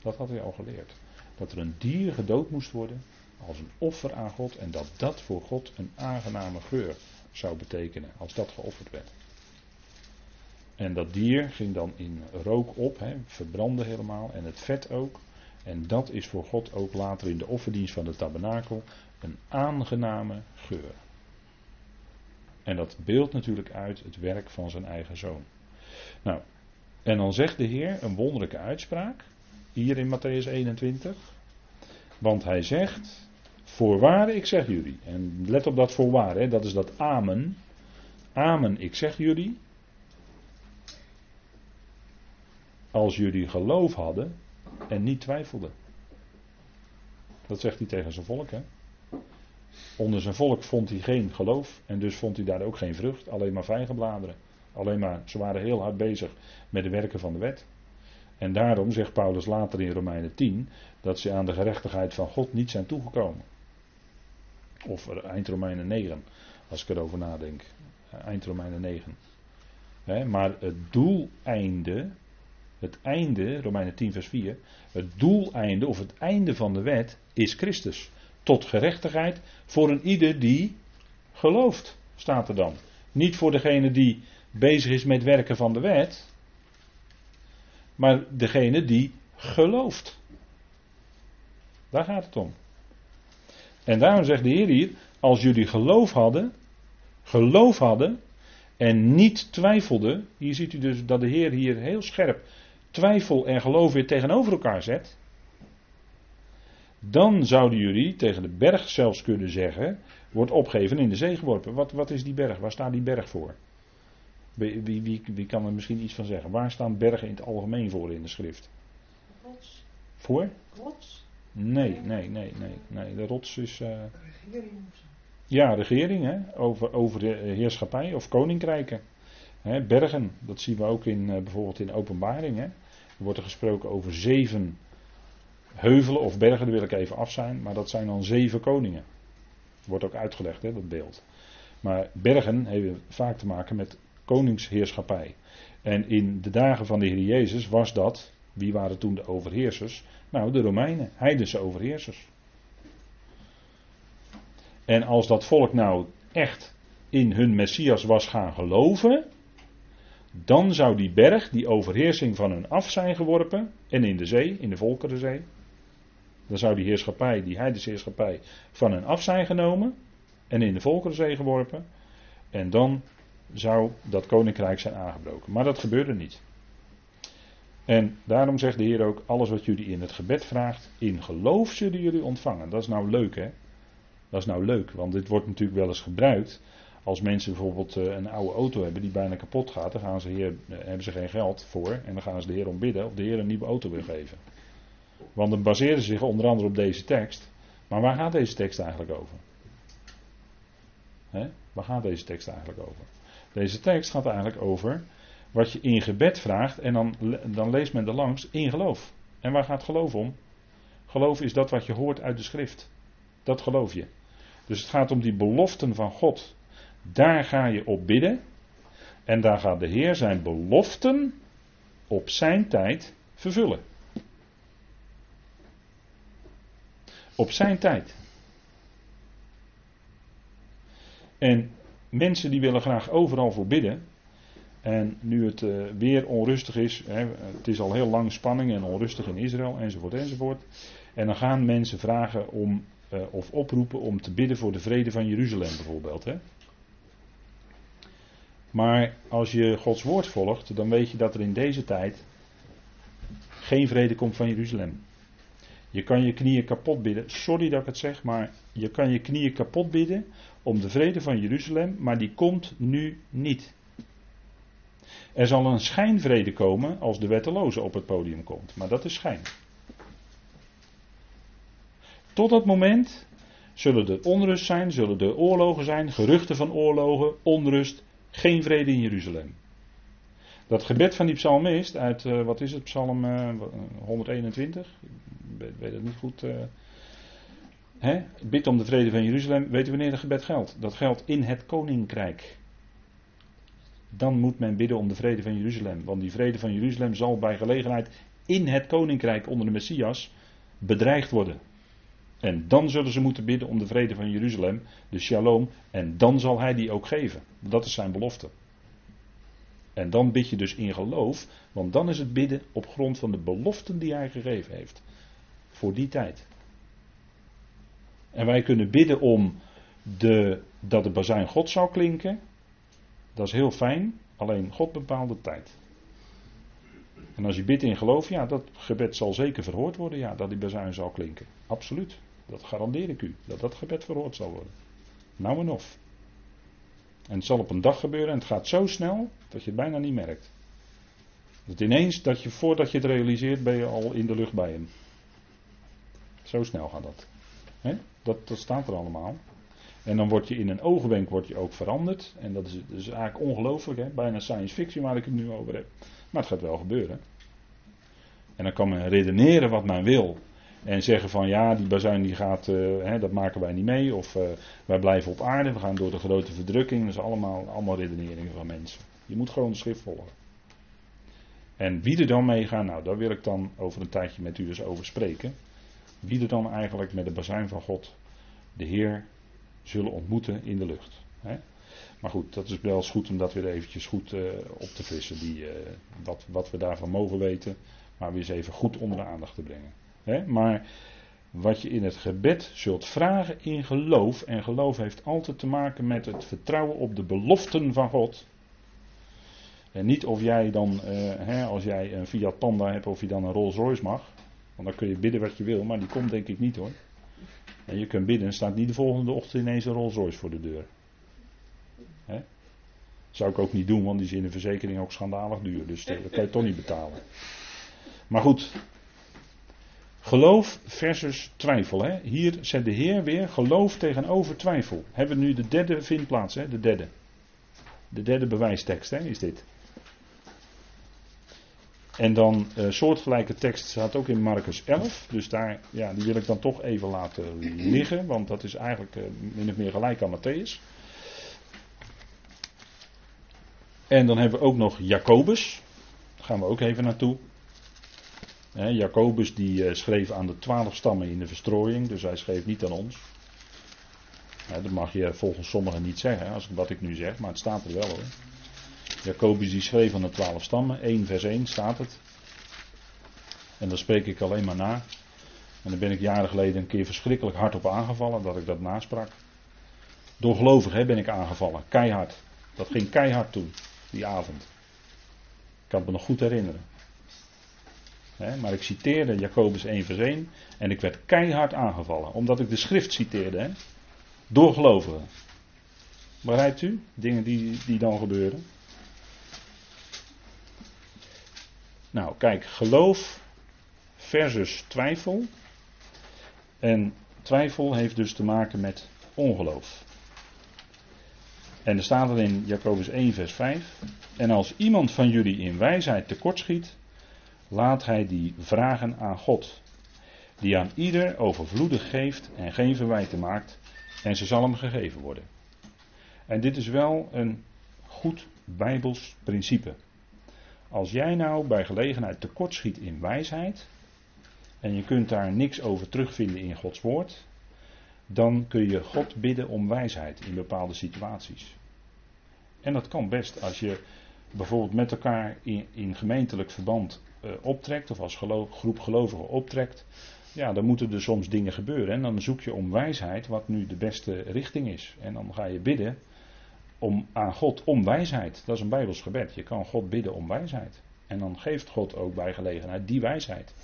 Dat had hij al geleerd. Dat er een dier gedood moest worden als een offer aan God en dat dat voor God een aangename geur zou betekenen als dat geofferd werd. En dat dier ging dan in rook op, hè, verbrandde helemaal en het vet ook. En dat is voor God ook later in de offerdienst van de tabernakel een aangename geur. En dat beeldt natuurlijk uit het werk van zijn eigen zoon. Nou, en dan zegt de Heer een wonderlijke uitspraak, hier in Matthäus 21. Want hij zegt, Voorwaar, ik zeg jullie. En let op dat voorwaar, dat is dat amen. Amen, ik zeg jullie. Als jullie geloof hadden en niet twijfelden. Dat zegt hij tegen zijn volk. Hè. Onder zijn volk vond hij geen geloof en dus vond hij daar ook geen vrucht. Alleen maar vijgenbladeren. Alleen maar, ze waren heel hard bezig met de werken van de wet. En daarom zegt Paulus later in Romeinen 10 dat ze aan de gerechtigheid van God niet zijn toegekomen. Of eind Romeinen 9, als ik erover nadenk. Eind Romeinen 9. maar het doeleinde, het einde, Romeinen 10 vers 4, het doeleinde of het einde van de wet is Christus. tot gerechtigheid voor een ieder die gelooft, staat er dan. Niet voor degene die bezig is met werken van de wet, maar degene die gelooft. Daar gaat het om. En daarom zegt de Heer hier, als jullie geloof hadden, geloof hadden en niet twijfelden, hier ziet u dus dat de Heer hier heel scherp twijfel en geloof weer tegenover elkaar zet, dan zouden jullie tegen de berg zelfs kunnen zeggen, wordt opgeven in de zee geworpen. Wat, wat is die berg? Waar staat die berg voor? Wie, wie, kan er misschien iets van zeggen? Waar staan bergen in het algemeen voor in de schrift? Rots. Voor? Rots. Nee, nee, nee, nee. nee. De rots is. Uh, ja, regering, hè? Over, over de heerschappij of koninkrijken. Hè, bergen, dat zien we ook in, uh, bijvoorbeeld in Openbaring. Hè? Er wordt er gesproken over zeven heuvelen of bergen, daar wil ik even af zijn, maar dat zijn dan zeven koningen. Wordt ook uitgelegd, hè, dat beeld. Maar bergen hebben vaak te maken met koningsheerschappij. En in de dagen van de Heer Jezus was dat, wie waren toen de overheersers? Nou, de Romeinen, heidense overheersers. En als dat volk nou echt in hun Messias was gaan geloven, dan zou die berg, die overheersing van hun af zijn geworpen en in de zee, in de Volkerenzee. Dan zou die heerschappij, die heidense heerschappij, van hen af zijn genomen en in de Volkerenzee geworpen. En dan zou dat koninkrijk zijn aangebroken. Maar dat gebeurde niet. En daarom zegt de Heer ook: alles wat jullie in het gebed vraagt, in geloof zullen jullie ontvangen. Dat is nou leuk, hè? Dat is nou leuk, want dit wordt natuurlijk wel eens gebruikt. Als mensen bijvoorbeeld eh, een oude auto hebben die bijna kapot gaat, dan gaan ze heer, eh, hebben ze geen geld voor en dan gaan ze de Heer om bidden of de Heer een nieuwe auto wil geven. Want dan baseren ze zich onder andere op deze tekst. Maar waar gaat deze tekst eigenlijk over? He? Waar gaat deze tekst eigenlijk over? Deze tekst gaat eigenlijk over wat je in gebed vraagt en dan, dan leest men er langs in geloof. En waar gaat geloof om? Geloof is dat wat je hoort uit de schrift. Dat geloof je. Dus het gaat om die beloften van God. Daar ga je op bidden. En daar gaat de Heer zijn beloften op zijn tijd vervullen. Op zijn tijd. En mensen die willen graag overal voor bidden. En nu het uh, weer onrustig is, het is al heel lang spanning en onrustig in Israël enzovoort enzovoort. En dan gaan mensen vragen om, uh, of oproepen om te bidden voor de vrede van Jeruzalem bijvoorbeeld. Maar als je Gods woord volgt, dan weet je dat er in deze tijd geen vrede komt van Jeruzalem. Je kan je knieën kapot bidden. Sorry dat ik het zeg, maar je kan je knieën kapot bidden om de vrede van Jeruzalem, maar die komt nu niet. Er zal een schijnvrede komen als de wetteloze op het podium komt, maar dat is schijn. Tot dat moment zullen er onrust zijn, zullen er oorlogen zijn, geruchten van oorlogen, onrust, geen vrede in Jeruzalem. Dat gebed van die psalmist uit, uh, wat is het, psalm uh, 121, ik weet het niet goed. Uh, hè? Bid om de vrede van Jeruzalem, weet u wanneer dat gebed geldt? Dat geldt in het koninkrijk. Dan moet men bidden om de vrede van Jeruzalem, want die vrede van Jeruzalem zal bij gelegenheid in het koninkrijk onder de Messias bedreigd worden. En dan zullen ze moeten bidden om de vrede van Jeruzalem, de shalom, en dan zal hij die ook geven. Dat is zijn belofte. En dan bid je dus in geloof, want dan is het bidden op grond van de beloften die hij gegeven heeft. Voor die tijd. En wij kunnen bidden om de, dat de bazuin God zou klinken. Dat is heel fijn, alleen God bepaalt de tijd. En als je bidt in geloof, ja, dat gebed zal zeker verhoord worden, ja, dat die bazuin zal klinken. Absoluut. Dat garandeer ik u, dat dat gebed verhoord zal worden. Nou en of. En het zal op een dag gebeuren en het gaat zo snel dat je het bijna niet merkt. Dat ineens, dat je, voordat je het realiseert, ben je al in de lucht bij hem. Zo snel gaat dat. Dat, dat staat er allemaal. En dan word je in een oogwenk word je ook veranderd. En dat is, dat eigenlijk ongelooflijk, bijna science fiction waar ik het nu over heb. Maar het gaat wel gebeuren. En dan kan men redeneren wat men wil. En zeggen van ja, die bazuin die gaat, uh, hè, dat maken wij niet mee. Of uh, wij blijven op aarde, we gaan door de grote verdrukking. Dat is allemaal, allemaal redeneringen van mensen. Je moet gewoon de schrift volgen. En wie er dan mee gaat, nou daar wil ik dan over een tijdje met u eens over spreken. Wie er dan eigenlijk met de bazuin van God de Heer zullen ontmoeten in de lucht. Hè? Maar goed, dat is wel eens goed om dat weer eventjes goed uh, op te frissen. Die, uh, wat, wat we daarvan mogen weten, maar weer eens even goed onder de aandacht te brengen. Hè? Maar wat je in het gebed zult vragen in geloof, en geloof heeft altijd te maken met het vertrouwen op de beloften van God. En niet of jij dan, uh, hè, als jij een Fiat Panda hebt, of je dan een Rolls Royce mag. Want dan kun je bidden wat je wil, maar die komt denk ik niet hoor. En je kunt bidden, staat niet de volgende ochtend ineens een Rolls Royce voor de deur. Hè? Zou ik ook niet doen, want die is in de verzekering ook schandalig duur. Dus dat kan je toch niet betalen. Maar goed. Geloof versus twijfel. Hè? Hier zet de Heer weer geloof tegenover twijfel. Hebben we nu de derde vindplaats, hè? de derde. De derde bewijstekst hè, is dit. En dan uh, soortgelijke tekst staat ook in Marcus 11. Dus daar, ja, die wil ik dan toch even laten liggen. Want dat is eigenlijk uh, min of meer gelijk aan Matthäus. En dan hebben we ook nog Jacobus. Daar gaan we ook even naartoe. He, Jacobus die uh, schreef aan de twaalf stammen in de verstrooiing. Dus hij schreef niet aan ons. dat mag je volgens sommigen niet zeggen, als, wat ik nu zeg. Maar het staat er wel hoor. Jacobus die schreef aan de twaalf stammen, 1 vers 1 staat het. En dan spreek ik alleen maar na. En daar ben ik jaren geleden een keer verschrikkelijk hard op aangevallen, dat ik dat nasprak. Door gelovigen ben ik aangevallen, keihard. Dat ging keihard toen, die avond. Ik kan me nog goed herinneren. maar ik citeerde Jacobus 1 vers 1 en ik werd keihard aangevallen, omdat ik de schrift citeerde. He, door gelovigen. Begrijpt u? Dingen die, die dan gebeuren. Nou, kijk, geloof versus twijfel. En twijfel heeft dus te maken met ongeloof. En er staat er in Jacobus 1, vers 5. En als iemand van jullie in wijsheid tekortschiet, laat hij die vragen aan God, die aan ieder overvloedig geeft en geen verwijten maakt, en ze zal hem gegeven worden. En dit is wel een goed Bijbels principe. Als jij nou bij gelegenheid tekortschiet in wijsheid, en je kunt daar niks over terugvinden in Gods woord, dan kun je God bidden om wijsheid in bepaalde situaties. En dat kan best als je bijvoorbeeld met elkaar in, gemeentelijk verband uh, optrekt, of als geloof, groep gelovigen optrekt. Ja, dan moeten er soms dingen gebeuren. En dan zoek je om wijsheid wat nu de beste richting is. En dan ga je bidden om, aan God om wijsheid. Dat is een Bijbels gebed. Je kan God bidden om wijsheid. En dan geeft God ook bij gelegenheid die wijsheid.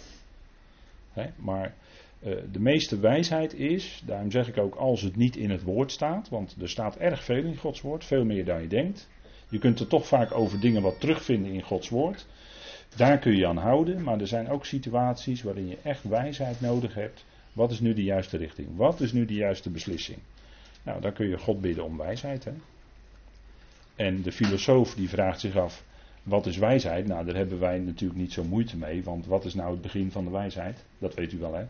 maar uh, de meeste wijsheid is, daarom zeg ik ook als het niet in het woord staat, want er staat erg veel in Gods woord, veel meer dan je denkt. Je kunt er toch vaak over dingen wat terugvinden in Gods woord. Daar kun je aan houden, maar er zijn ook situaties waarin je echt wijsheid nodig hebt. Wat is nu de juiste richting? Wat is nu de juiste beslissing? Nou, dan kun je God bidden om wijsheid. Hè? En de filosoof die vraagt zich af, wat is wijsheid? Nou, daar hebben wij natuurlijk niet zo moeite mee, want wat is nou het begin van de wijsheid? Dat weet u wel, hè?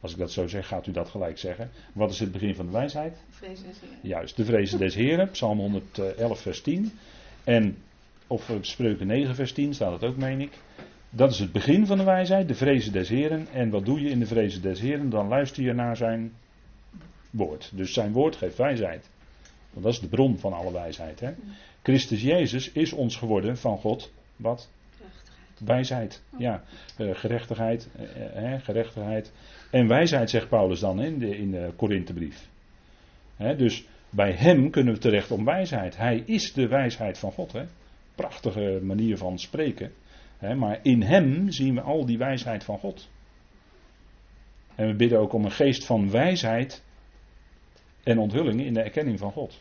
Als ik dat zo zeg, gaat u dat gelijk zeggen. Wat is het begin van de wijsheid? Vrezen des Heren. Juist, de vrezen des Heren, Psalm 111, vers 10. En, of Spreuken 9, vers 10 staat het ook, meen ik. Dat is het begin van de wijsheid, de vrezen des Heren. En wat doe je in de vrezen des Heren? Dan luister je naar zijn woord. Dus zijn woord geeft wijsheid. Want dat is de bron van alle wijsheid. Hè? Christus Jezus is ons geworden van God. Wat? Gerechtigheid. Wijsheid. Ja, uh, gerechtigheid, uh, uh, gerechtigheid. En wijsheid zegt Paulus dan in de, in de Korinthebrief. Dus bij hem kunnen we terecht om wijsheid. Hij is de wijsheid van God. Hè? Prachtige manier van spreken. Hè? Maar in hem zien we al die wijsheid van God. En we bidden ook om een geest van wijsheid en onthulling in de erkenning van God.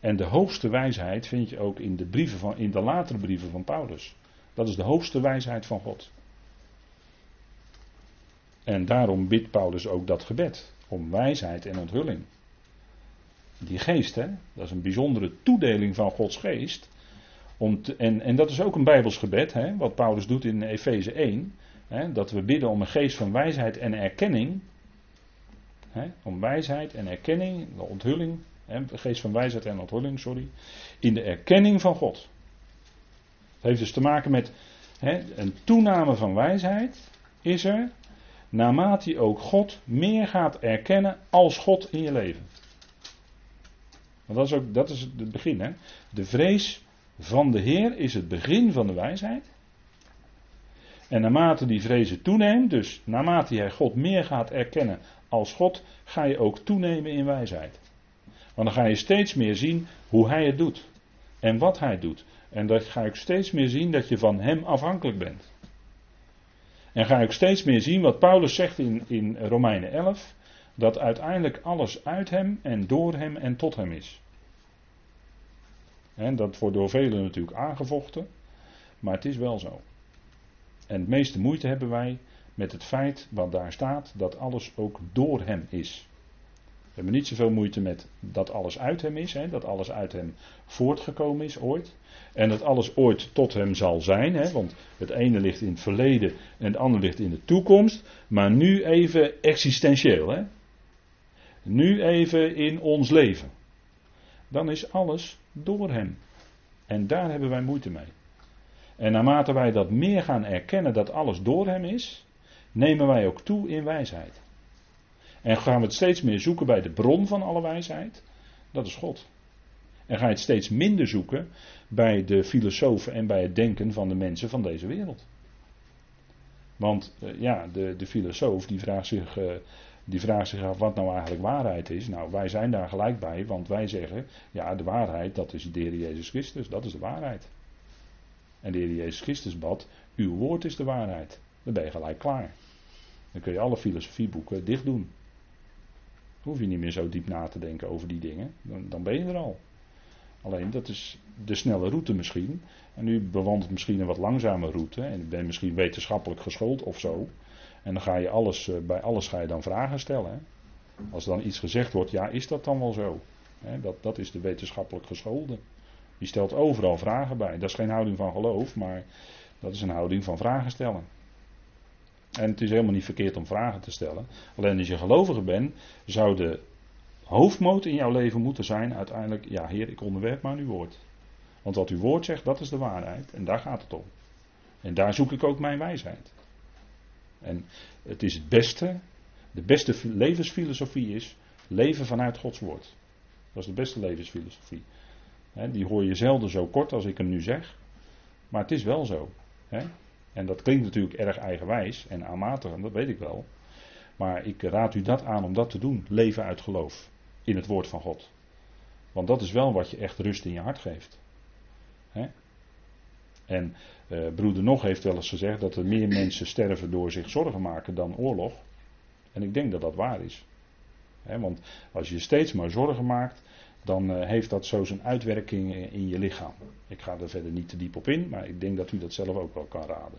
En de hoogste wijsheid vind je ook in de, brieven van, in de latere brieven van Paulus. Dat is de hoogste wijsheid van God. En daarom bidt Paulus ook dat gebed. Om wijsheid en onthulling. Die geest, hè, dat is een bijzondere toedeling van Gods geest. Om en, en dat is ook een Bijbels gebed, hè, wat Paulus doet in Efeze 1. Hè, dat we bidden om een geest van wijsheid en erkenning om wijsheid en erkenning, de onthulling, de geest van wijsheid en onthulling, sorry, in de erkenning van God. Het heeft dus te maken met een toename van wijsheid is er, naarmate je ook God meer gaat erkennen als God in je leven. Want dat is ook dat is het begin. Hè? De vrees van de Heer is het begin van de wijsheid. En naarmate die vrezen toeneemt, dus naarmate jij God meer gaat erkennen als God, ga je ook toenemen in wijsheid. Want dan ga je steeds meer zien hoe Hij het doet. En wat Hij doet. En dan ga ik steeds meer zien dat je van Hem afhankelijk bent. En ga ik steeds meer zien wat Paulus zegt in, in Romeinen 11. Dat uiteindelijk alles uit Hem en door Hem en tot Hem is. En dat wordt door velen natuurlijk aangevochten. Maar het is wel zo. En het meeste moeite hebben wij met het feit wat daar staat, dat alles ook door hem is. We hebben niet zoveel moeite met dat alles uit hem is, hè, dat alles uit hem voortgekomen is ooit. En dat alles ooit tot hem zal zijn, hè, want het ene ligt in het verleden en het andere ligt in de toekomst. Maar nu even existentieel. Hè. Nu even in ons leven. Dan is alles door hem. En daar hebben wij moeite mee. En naarmate wij dat meer gaan erkennen dat alles door Hem is, nemen wij ook toe in wijsheid. En gaan we het steeds meer zoeken bij de bron van alle wijsheid, dat is God. En ga je het steeds minder zoeken bij de filosofen en bij het denken van de mensen van deze wereld. Want uh, ja, de, de filosoof die vraagt, zich, uh, die vraagt zich af wat nou eigenlijk waarheid is. Nou, wij zijn daar gelijk bij, want wij zeggen, ja, de waarheid dat is de Heer Jezus Christus, dat is de waarheid. En de Heer Jezus Christus bad, uw woord is de waarheid. Dan ben je gelijk klaar. Dan kun je alle filosofieboeken dicht doen. Dan hoef je niet meer zo diep na te denken over die dingen. Dan, dan ben je er al. Alleen dat is de snelle route misschien. En u bewandelt misschien een wat langzame route. En u bent misschien wetenschappelijk geschoold of zo. En dan ga je alles, eh, bij alles ga je dan vragen stellen. Als dan iets gezegd wordt, ja, is dat dan wel zo? Dat, dat is de wetenschappelijk geschoolde. Die stelt overal vragen bij. Dat is geen houding van geloof, maar dat is een houding van vragen stellen. En het is helemaal niet verkeerd om vragen te stellen. Alleen als je gelovige bent, zou de hoofdmoot in jouw leven moeten zijn uiteindelijk, ja Heer, ik onderwerp maar uw woord. Want wat uw woord zegt, dat is de waarheid. En daar gaat het om. En daar zoek ik ook mijn wijsheid. En het is het beste, de beste levensfilosofie is leven vanuit Gods woord. Dat is de beste levensfilosofie die hoor je zelden zo kort als ik hem nu zeg. Maar het is wel zo. En dat klinkt natuurlijk erg eigenwijs en aanmatigend, dat weet ik wel. Maar ik raad u dat aan om dat te doen. Leven uit geloof. In het woord van God. Want dat is wel wat je echt rust in je hart geeft. En eh, broeder Nog heeft wel eens gezegd dat er meer mensen sterven door zich zorgen maken dan oorlog. En ik denk dat dat waar is. want als je steeds maar zorgen maakt, dan uh, heeft dat zo zijn uitwerking in je lichaam. Ik ga er verder niet te diep op in, maar ik denk dat u dat zelf ook wel kan raden.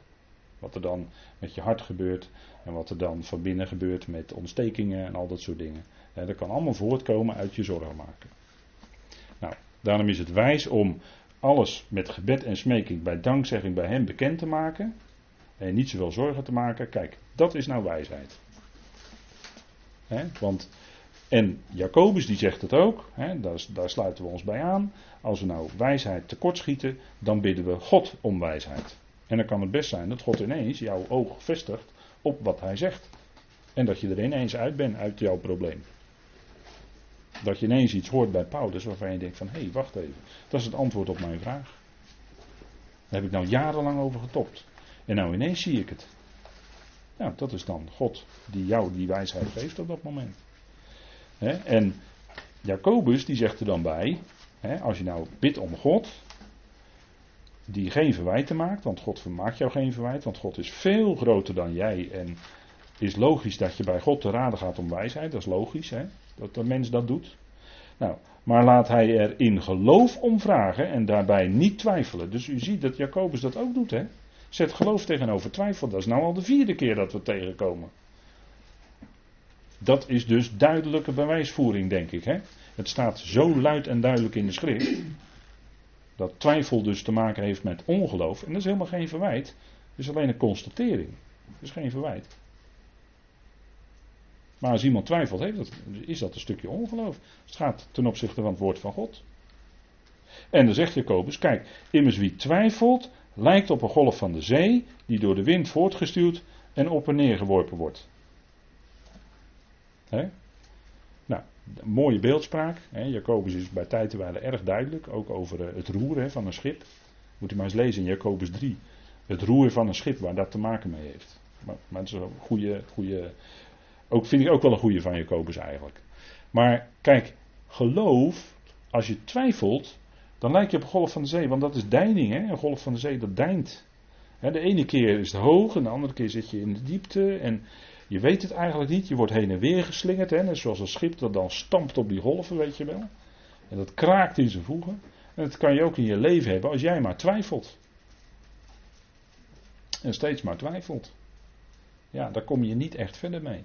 Wat er dan met je hart gebeurt en wat er dan van binnen gebeurt met ontstekingen en al dat soort dingen. Dat kan allemaal voortkomen uit je zorgen maken. Nou, daarom is het wijs om alles met gebed en smeking bij dankzegging bij hem bekend te maken. En niet zoveel zorgen te maken. Kijk, dat is nou wijsheid. He, want en Jacobus die zegt het ook, hè, daar, daar, sluiten we ons bij aan. Als we nou wijsheid tekortschieten, dan bidden we God om wijsheid. En dan kan het best zijn dat God ineens jouw oog vestigt op wat hij zegt. En dat je er ineens uit bent uit jouw probleem. Dat je ineens iets hoort bij Paulus waarvan je denkt van hé, hey, wacht even. Dat is het antwoord op mijn vraag. Daar heb ik nou jarenlang over getopt. En nou ineens zie ik het. Nou, dat is dan God die jou die wijsheid geeft op dat moment. En Jacobus die zegt er dan bij, als je nou bidt om God, die geen verwijten maakt, want God vermaakt jou geen verwijt, want God is veel groter dan jij en is logisch dat je bij God te raden gaat om wijsheid, dat is logisch, hè, dat de mens dat doet. Nou, maar laat hij er in geloof om vragen en daarbij niet twijfelen. Dus u ziet dat Jacobus dat ook doet, hè. Zet geloof tegenover twijfel, dat is nou al de vierde keer dat we tegenkomen. Dat is dus duidelijke bewijsvoering, denk ik. Hè? Het staat zo luid en duidelijk in de schrift. Dat twijfel dus te maken heeft met ongeloof. En dat is helemaal geen verwijt. Het is alleen een constatering. Het is geen verwijt. Maar als iemand twijfelt, dat, is dat een stukje ongeloof. Het gaat ten opzichte van het woord van God. En dan zegt Jacobus: Kijk, immers wie twijfelt, lijkt op een golf van de zee, die door de wind voortgestuurd en op en neer geworpen wordt. Nou, mooie beeldspraak. Hè? Jacobus is bij tijd wel erg duidelijk, ook over eh, het roer hè, van een schip. Moet u maar eens lezen in Jacobus 3. Het roer van een schip, waar dat te maken mee heeft. Maar, maar het is een goede, goede, ook vind ik ook wel een goede van Jacobus eigenlijk. Maar kijk, geloof, als je twijfelt, dan lijkt je op een golf van de zee, want dat is deining, hè? een golf van de zee dat deint. De ene keer is het hoog en de andere keer zit je in de diepte en je weet het eigenlijk niet, je wordt heen en weer geslingerd, hè? net zoals een schip dat dan stampt op die golven, weet je wel. En dat kraakt in zijn voegen. En dat kan je ook in je leven hebben als jij maar twijfelt. En steeds maar twijfelt. Ja, daar kom je niet echt verder mee.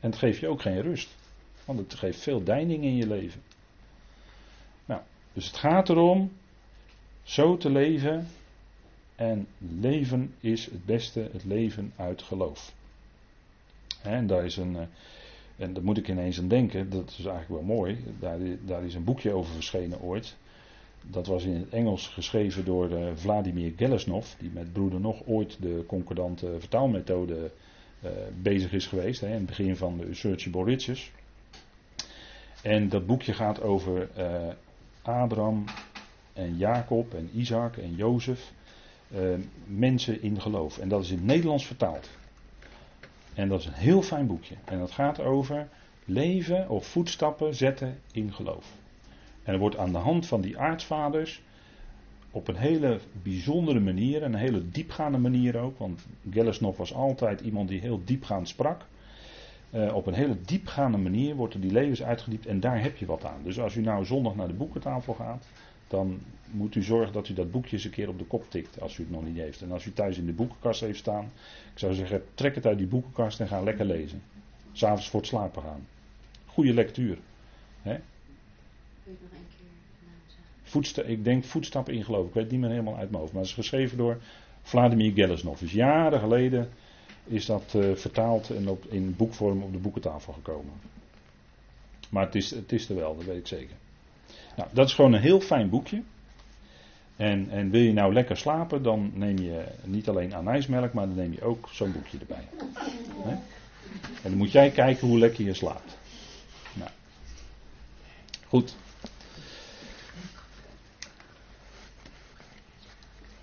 En het geeft je ook geen rust. Want het geeft veel deining in je leven. Nou, dus het gaat erom zo te leven. En leven is het beste, het leven uit geloof. En daar is een. Eh, en daar moet ik ineens aan denken, dat is eigenlijk wel mooi. Daar, daar is een boekje over verschenen ooit. Dat was in het Engels geschreven door uh, Vladimir Gelesnov, die met broeder nog ooit de concordante vertaalmethode uh, bezig is geweest, hè, in het begin van de Searchable Riches. En dat boekje gaat over uh, Abraham en Jacob en Isaac en Jozef, mensen in geloof. En dat is in het Nederlands vertaald. En dat is een heel fijn boekje. En dat gaat over leven of voetstappen zetten in geloof. En er wordt aan de hand van die aartsvaders op een hele bijzondere manier, een hele diepgaande manier ook, want Gellersnov was altijd iemand die heel diepgaand sprak. Uh, op een hele diepgaande manier wordt er die levens uitgediept en daar heb je wat aan. Dus als u nou zondag naar de boekentafel gaat, dan moet u zorgen dat u dat boekje eens een keer op de kop tikt als u het nog niet heeft. En als u thuis in de boekenkast heeft staan, ik zou zeggen, trek het uit die boekenkast en ga lekker lezen. S'avonds voor het slapen gaan. Goede lectuur. Hè? Voetsta ik denk voetstappen in geloof. Ik weet het niet meer helemaal uit mijn hoofd. Maar het is geschreven door Vladimir Gelesnov. Dus jaren geleden is dat uh, vertaald en op, in boekvorm op de boekentafel gekomen. Maar het is, het is er wel, dat weet ik zeker. Nou, dat is gewoon een heel fijn boekje. En, en wil je nou lekker slapen, dan neem je niet alleen anijsmelk, maar dan neem je ook zo'n boekje erbij. En dan moet jij kijken hoe lekker je slaapt. Nou. Goed.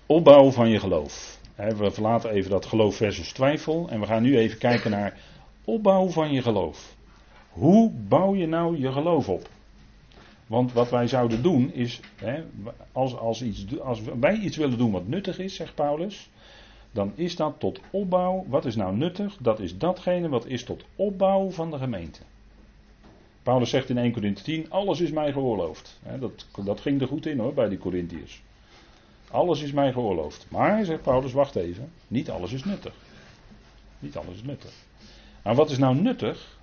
Opbouw van je geloof. We verlaten even dat geloof versus twijfel. En we gaan nu even kijken naar opbouw van je geloof. Hoe bouw je nou je geloof op? Want wat wij zouden doen is, hè, als, als, iets, als wij iets willen doen wat nuttig is, zegt Paulus, dan is dat tot opbouw. Wat is nou nuttig? Dat is datgene wat is tot opbouw van de gemeente. Paulus zegt in 1 Corinthië 10, alles is mij geoorloofd. dat, dat ging er goed in hoor, bij die Corinthiërs. Alles is mij geoorloofd. Maar, zegt Paulus, wacht even, niet alles is nuttig. Niet alles is nuttig. Maar wat is nou nuttig?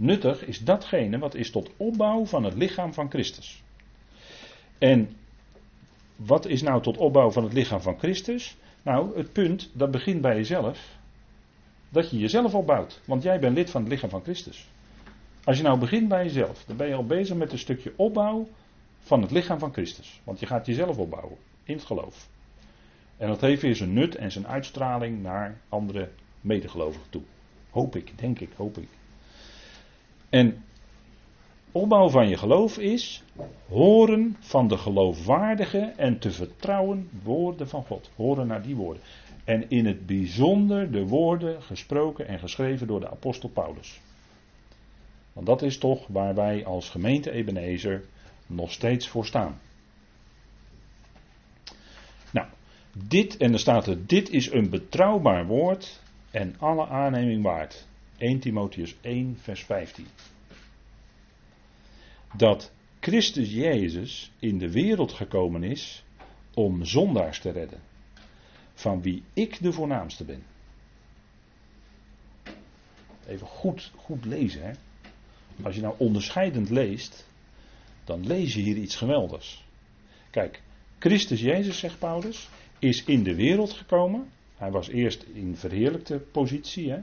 Nuttig is datgene wat is tot opbouw van het lichaam van Christus. En wat is nou tot opbouw van het lichaam van Christus? Nou, het punt, dat begint bij jezelf. Dat je jezelf opbouwt. Want jij bent lid van het lichaam van Christus. Als je nou begint bij jezelf, dan ben je al bezig met een stukje opbouw van het lichaam van Christus. Want je gaat jezelf opbouwen in het geloof. En dat heeft weer zijn nut en zijn uitstraling naar andere medegelovigen toe. Hoop ik, denk ik, hoop ik. En opbouw van je geloof is horen van de geloofwaardige en te vertrouwen woorden van God. Horen naar die woorden. En in het bijzonder de woorden gesproken en geschreven door de apostel Paulus. Want dat is toch waar wij als gemeente Ebenezer nog steeds voor staan. Nou, dit, en er staat er, dit is een betrouwbaar woord en alle aanneming waard. 1 Timotheus 1, vers 15. Dat Christus Jezus in de wereld gekomen is om zondaars te redden, van wie ik de voornaamste ben. Even goed, goed lezen. Hè? Als je nou onderscheidend leest, dan lees je hier iets geweldigs. Kijk, Christus Jezus, zegt Paulus, is in de wereld gekomen. Hij was eerst in verheerlijkte positie. Hè?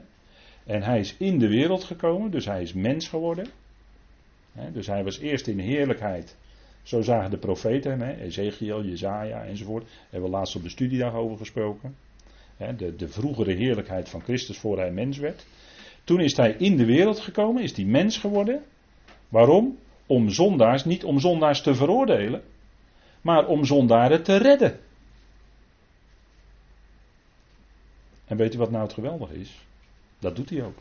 En hij is in de wereld gekomen, dus hij is mens geworden. Dus hij was eerst in heerlijkheid. Zo zagen de profeten Ezekiel, Jezaja enzovoort. Daar hebben we laatst op de studiedag over gesproken. De, de vroegere heerlijkheid van Christus voor hij mens werd. Toen is hij in de wereld gekomen, is hij mens geworden. Waarom? Om zondaars, niet om zondaars te veroordelen, maar om zondaren te redden. En weet u wat nou het geweldige is? Dat doet hij ook.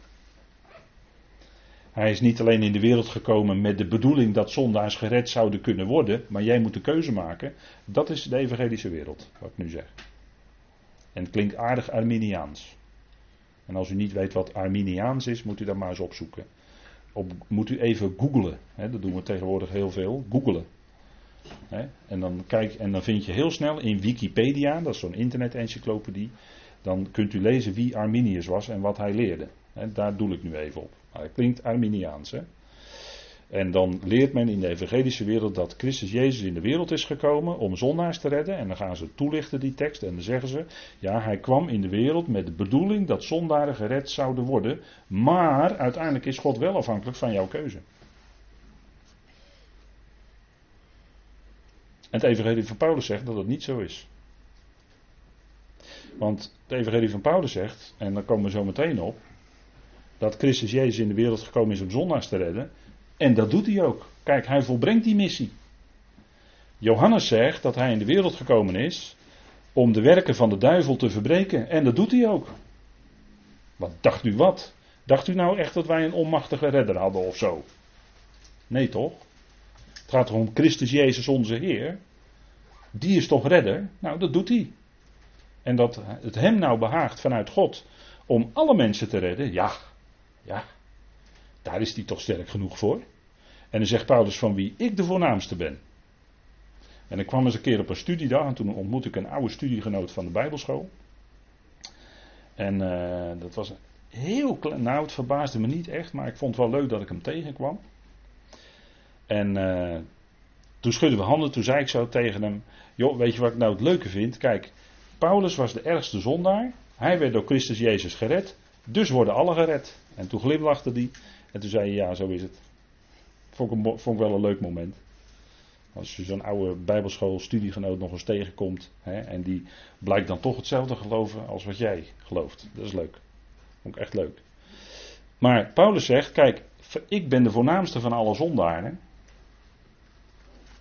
Hij is niet alleen in de wereld gekomen met de bedoeling dat zondaars gered zouden kunnen worden, maar jij moet de keuze maken. Dat is de evangelische wereld, wat ik nu zeg. En het klinkt aardig Arminiaans. En als u niet weet wat Arminiaans is, moet u dat maar eens opzoeken. Op, moet u even googlen. dat doen we tegenwoordig heel veel. Googelen. en, dan kijk, en dan vind je heel snel in Wikipedia, dat is zo'n internet-encyclopedie, dan kunt u lezen wie Arminius was en wat hij leerde. daar doe ik nu even op. Maar dat klinkt Arminiaans. Hè? En dan leert men in de evangelische wereld dat Christus Jezus in de wereld is gekomen om zondaars te redden. En dan gaan ze toelichten die tekst en dan zeggen ze, ja hij kwam in de wereld met de bedoeling dat zondaren gered zouden worden. Maar uiteindelijk is God wel afhankelijk van jouw keuze. En het evangelie van Paulus zegt dat het niet zo is. Want het evangelie van Paulus zegt, en daar komen we zo meteen op, dat Christus Jezus in de wereld gekomen is om zondaars te redden. En dat doet hij ook. Kijk, hij volbrengt die missie. Johannes zegt dat hij in de wereld gekomen is om de werken van de duivel te verbreken. En dat doet hij ook. Wat dacht u wat? Dacht u nou echt dat wij een onmachtige redder hadden of zo? Nee toch? Het gaat om Christus Jezus onze Heer. Die is toch redder? Nou, dat doet hij. En dat het hem nou behaagt vanuit God om alle mensen te redden, ja, ja, daar is hij toch sterk genoeg voor. En dan zegt Paulus van wie ik de voornaamste ben. En ik kwam eens een keer op een studiedag en toen ontmoette ik een oude studiegenoot van de Bijbelschool. En uh, dat was heel klein, nou het verbaasde me niet echt, maar ik vond het wel leuk dat ik hem tegenkwam. En uh, toen schudden we handen, toen zei ik zo tegen hem, joh weet je wat ik nou het leuke vind? Kijk, Paulus was de ergste zondaar, hij werd door Christus Jezus gered, dus worden alle gered. En toen glimlachte hij en toen zei hij, ja, zo is het. Vond ik, vond ik wel een leuk moment. Als je zo'n oude bijbelschool studiegenoot nog eens tegenkomt. Hè, en die blijkt dan toch hetzelfde geloven als wat jij gelooft. Dat is leuk. Vond ik echt leuk. Maar Paulus zegt, kijk, ik ben de voornaamste van alle zondaren.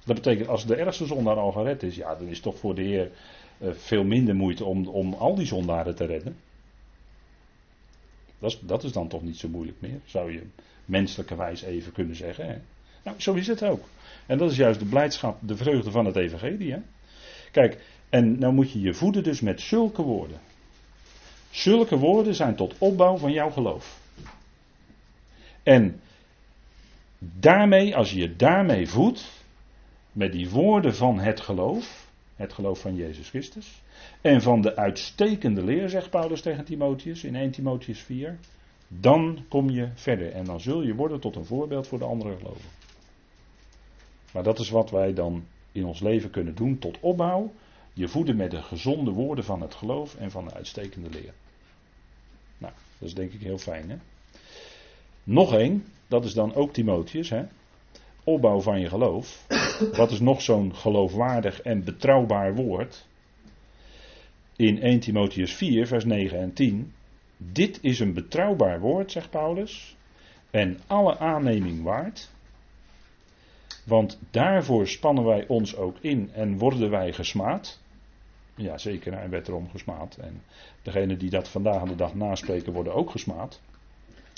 Dat betekent, als de ergste zondaar al gered is, ja, dan is toch voor de Heer veel minder moeite om, om al die zondaren te redden. Dat is, dat is dan toch niet zo moeilijk meer, zou je menselijkerwijs even kunnen zeggen. Hè? Nou, zo is het ook. En dat is juist de blijdschap, de vreugde van het evangelie. Hè? Kijk, en nou moet je je voeden dus met zulke woorden. Zulke woorden zijn tot opbouw van jouw geloof. En daarmee, als je je daarmee voedt, met die woorden van het geloof, het geloof van Jezus Christus, en van de uitstekende leer, zegt Paulus tegen Timotheus in 1 Timotheus 4, dan kom je verder en dan zul je worden tot een voorbeeld voor de andere gelovigen. Maar dat is wat wij dan in ons leven kunnen doen tot opbouw. Je voeden met de gezonde woorden van het geloof en van de uitstekende leer. Nou, dat is denk ik heel fijn. Hè? Nog één, dat is dan ook Timotheus. Hè? Opbouw van je geloof. Wat is nog zo'n geloofwaardig en betrouwbaar woord? In 1 Timotheus 4, vers 9 en 10. Dit is een betrouwbaar woord, zegt Paulus, en alle aanneming waard. Want daarvoor spannen wij ons ook in en worden wij gesmaad. Ja, zeker, hij werd erom gesmaad. En degenen die dat vandaag aan de dag naspreken worden ook gesmaad.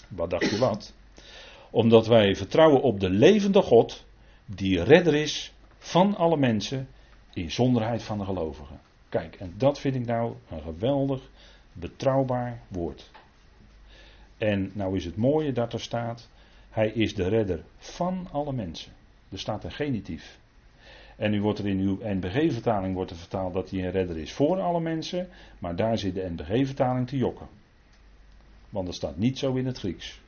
Wat dacht je wat? Omdat wij vertrouwen op de levende God, die redder is van alle mensen, in zonderheid van de gelovigen. Kijk, en dat vind ik nou een geweldig, betrouwbaar woord. En nou is het mooie dat er staat, hij is de redder van alle mensen. Er staat een genitief. En nu wordt er in uw NBG-vertaling wordt er vertaald dat hij een redder is voor alle mensen, maar daar zit de NBG-vertaling te jokken. Want dat staat niet zo in het Grieks.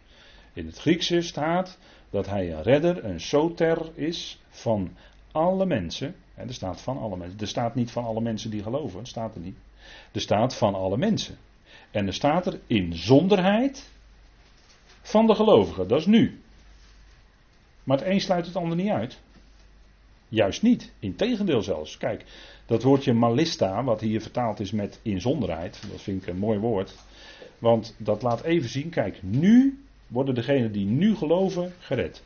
In het Griekse staat dat hij een redder, een soter is van alle mensen. er staat van alle mensen. Er staat niet van alle mensen die geloven. Dat staat er niet. Er staat van alle mensen. En er staat er in zonderheid van de gelovigen. Dat is nu. Maar het een sluit het ander niet uit. Juist niet. Integendeel zelfs. Kijk, dat woordje malista, wat hier vertaald is met inzonderheid, dat vind ik een mooi woord. Want dat laat even zien, kijk, nu worden degenen die nu geloven gered.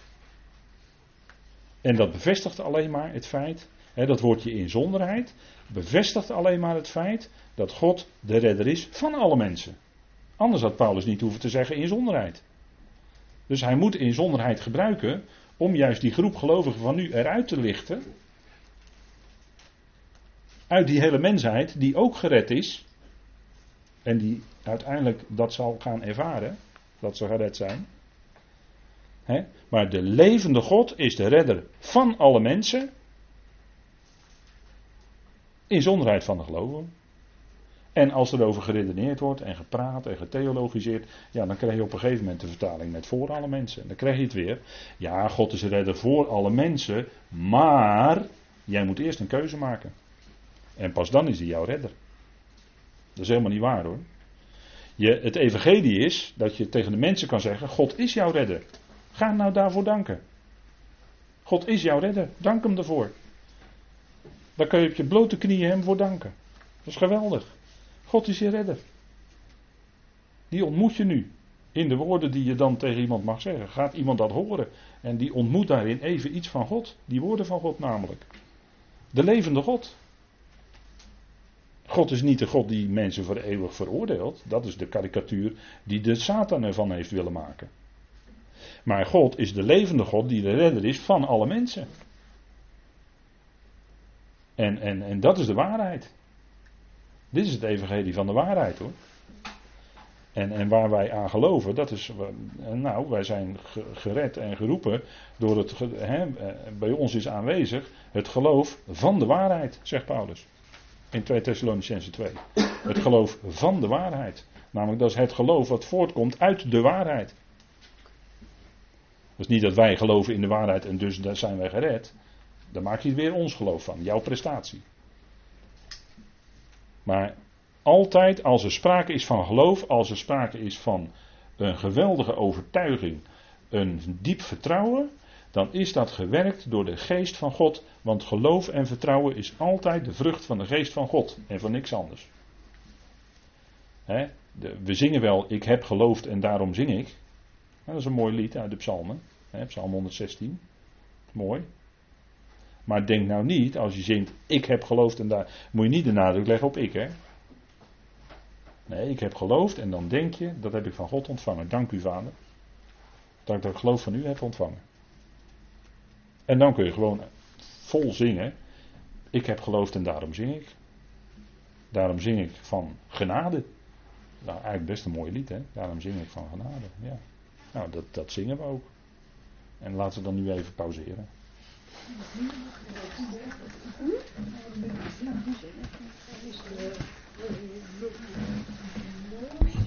En dat bevestigt alleen maar het feit, hè, dat woordje inzonderheid, bevestigt alleen maar het feit dat God de redder is van alle mensen. Anders had Paulus niet hoeven te zeggen inzonderheid. Dus hij moet inzonderheid gebruiken om juist die groep gelovigen van nu eruit te lichten. Uit die hele mensheid die ook gered is. En die uiteindelijk dat zal gaan ervaren. Dat ze gered zijn. Maar de levende God is de redder van alle mensen. Inzonderheid van de gelovigen. En als er over geredeneerd wordt en gepraat en getheologiseerd, ja, dan krijg je op een gegeven moment de vertaling met voor alle mensen. Dan krijg je het weer. Ja, God is redder voor alle mensen, maar jij moet eerst een keuze maken. En pas dan is hij jouw redder. Dat is helemaal niet waar hoor. Je, het evangelie is dat je tegen de mensen kan zeggen, God is jouw redder. Ga nou daarvoor danken. God is jouw redder, dank hem ervoor. Daar kun je op je blote knieën hem voor danken. Dat is geweldig. God is je redder. Die ontmoet je nu. In de woorden die je dan tegen iemand mag zeggen. Gaat iemand dat horen? En die ontmoet daarin even iets van God. Die woorden van God namelijk. De levende God. God is niet de God die mensen voor eeuwig veroordeelt. Dat is de karikatuur die de Satan ervan heeft willen maken. Maar God is de levende God die de redder is van alle mensen. En, en, en dat is de waarheid. Dit is het evangelie van de waarheid hoor. En, en waar wij aan geloven, dat is, nou, wij zijn gered en geroepen door het, hè, bij ons is aanwezig het geloof van de waarheid, zegt Paulus. In 2 Thessalonicense 2. Het geloof van de waarheid. Namelijk dat is het geloof wat voortkomt uit de waarheid. Dus niet dat wij geloven in de waarheid en dus daar zijn wij gered. Dan maak je weer ons geloof van, jouw prestatie. Maar altijd als er sprake is van geloof, als er sprake is van een geweldige overtuiging, een diep vertrouwen, dan is dat gewerkt door de geest van God. Want geloof en vertrouwen is altijd de vrucht van de geest van God en van niks anders. we zingen wel, ik heb geloofd en daarom zing ik. dat is een mooi lied uit de psalmen. psalm 116. Mooi. Maar denk nou niet, als je zingt, ik heb geloofd en daar, moet je niet de nadruk leggen op ik, hè. Nee, ik heb geloofd en dan denk je, dat heb ik van God ontvangen. Dank u, vader. Dat ik dat geloof van u heb ontvangen. En dan kun je gewoon vol zingen. Ik heb geloofd en daarom zing ik. Daarom zing ik van genade. Nou, eigenlijk best een mooi lied, hè? Daarom zing ik van genade. Ja. Nou, dat, dat zingen we ook. En laten we dan nu even pauzeren. Hm?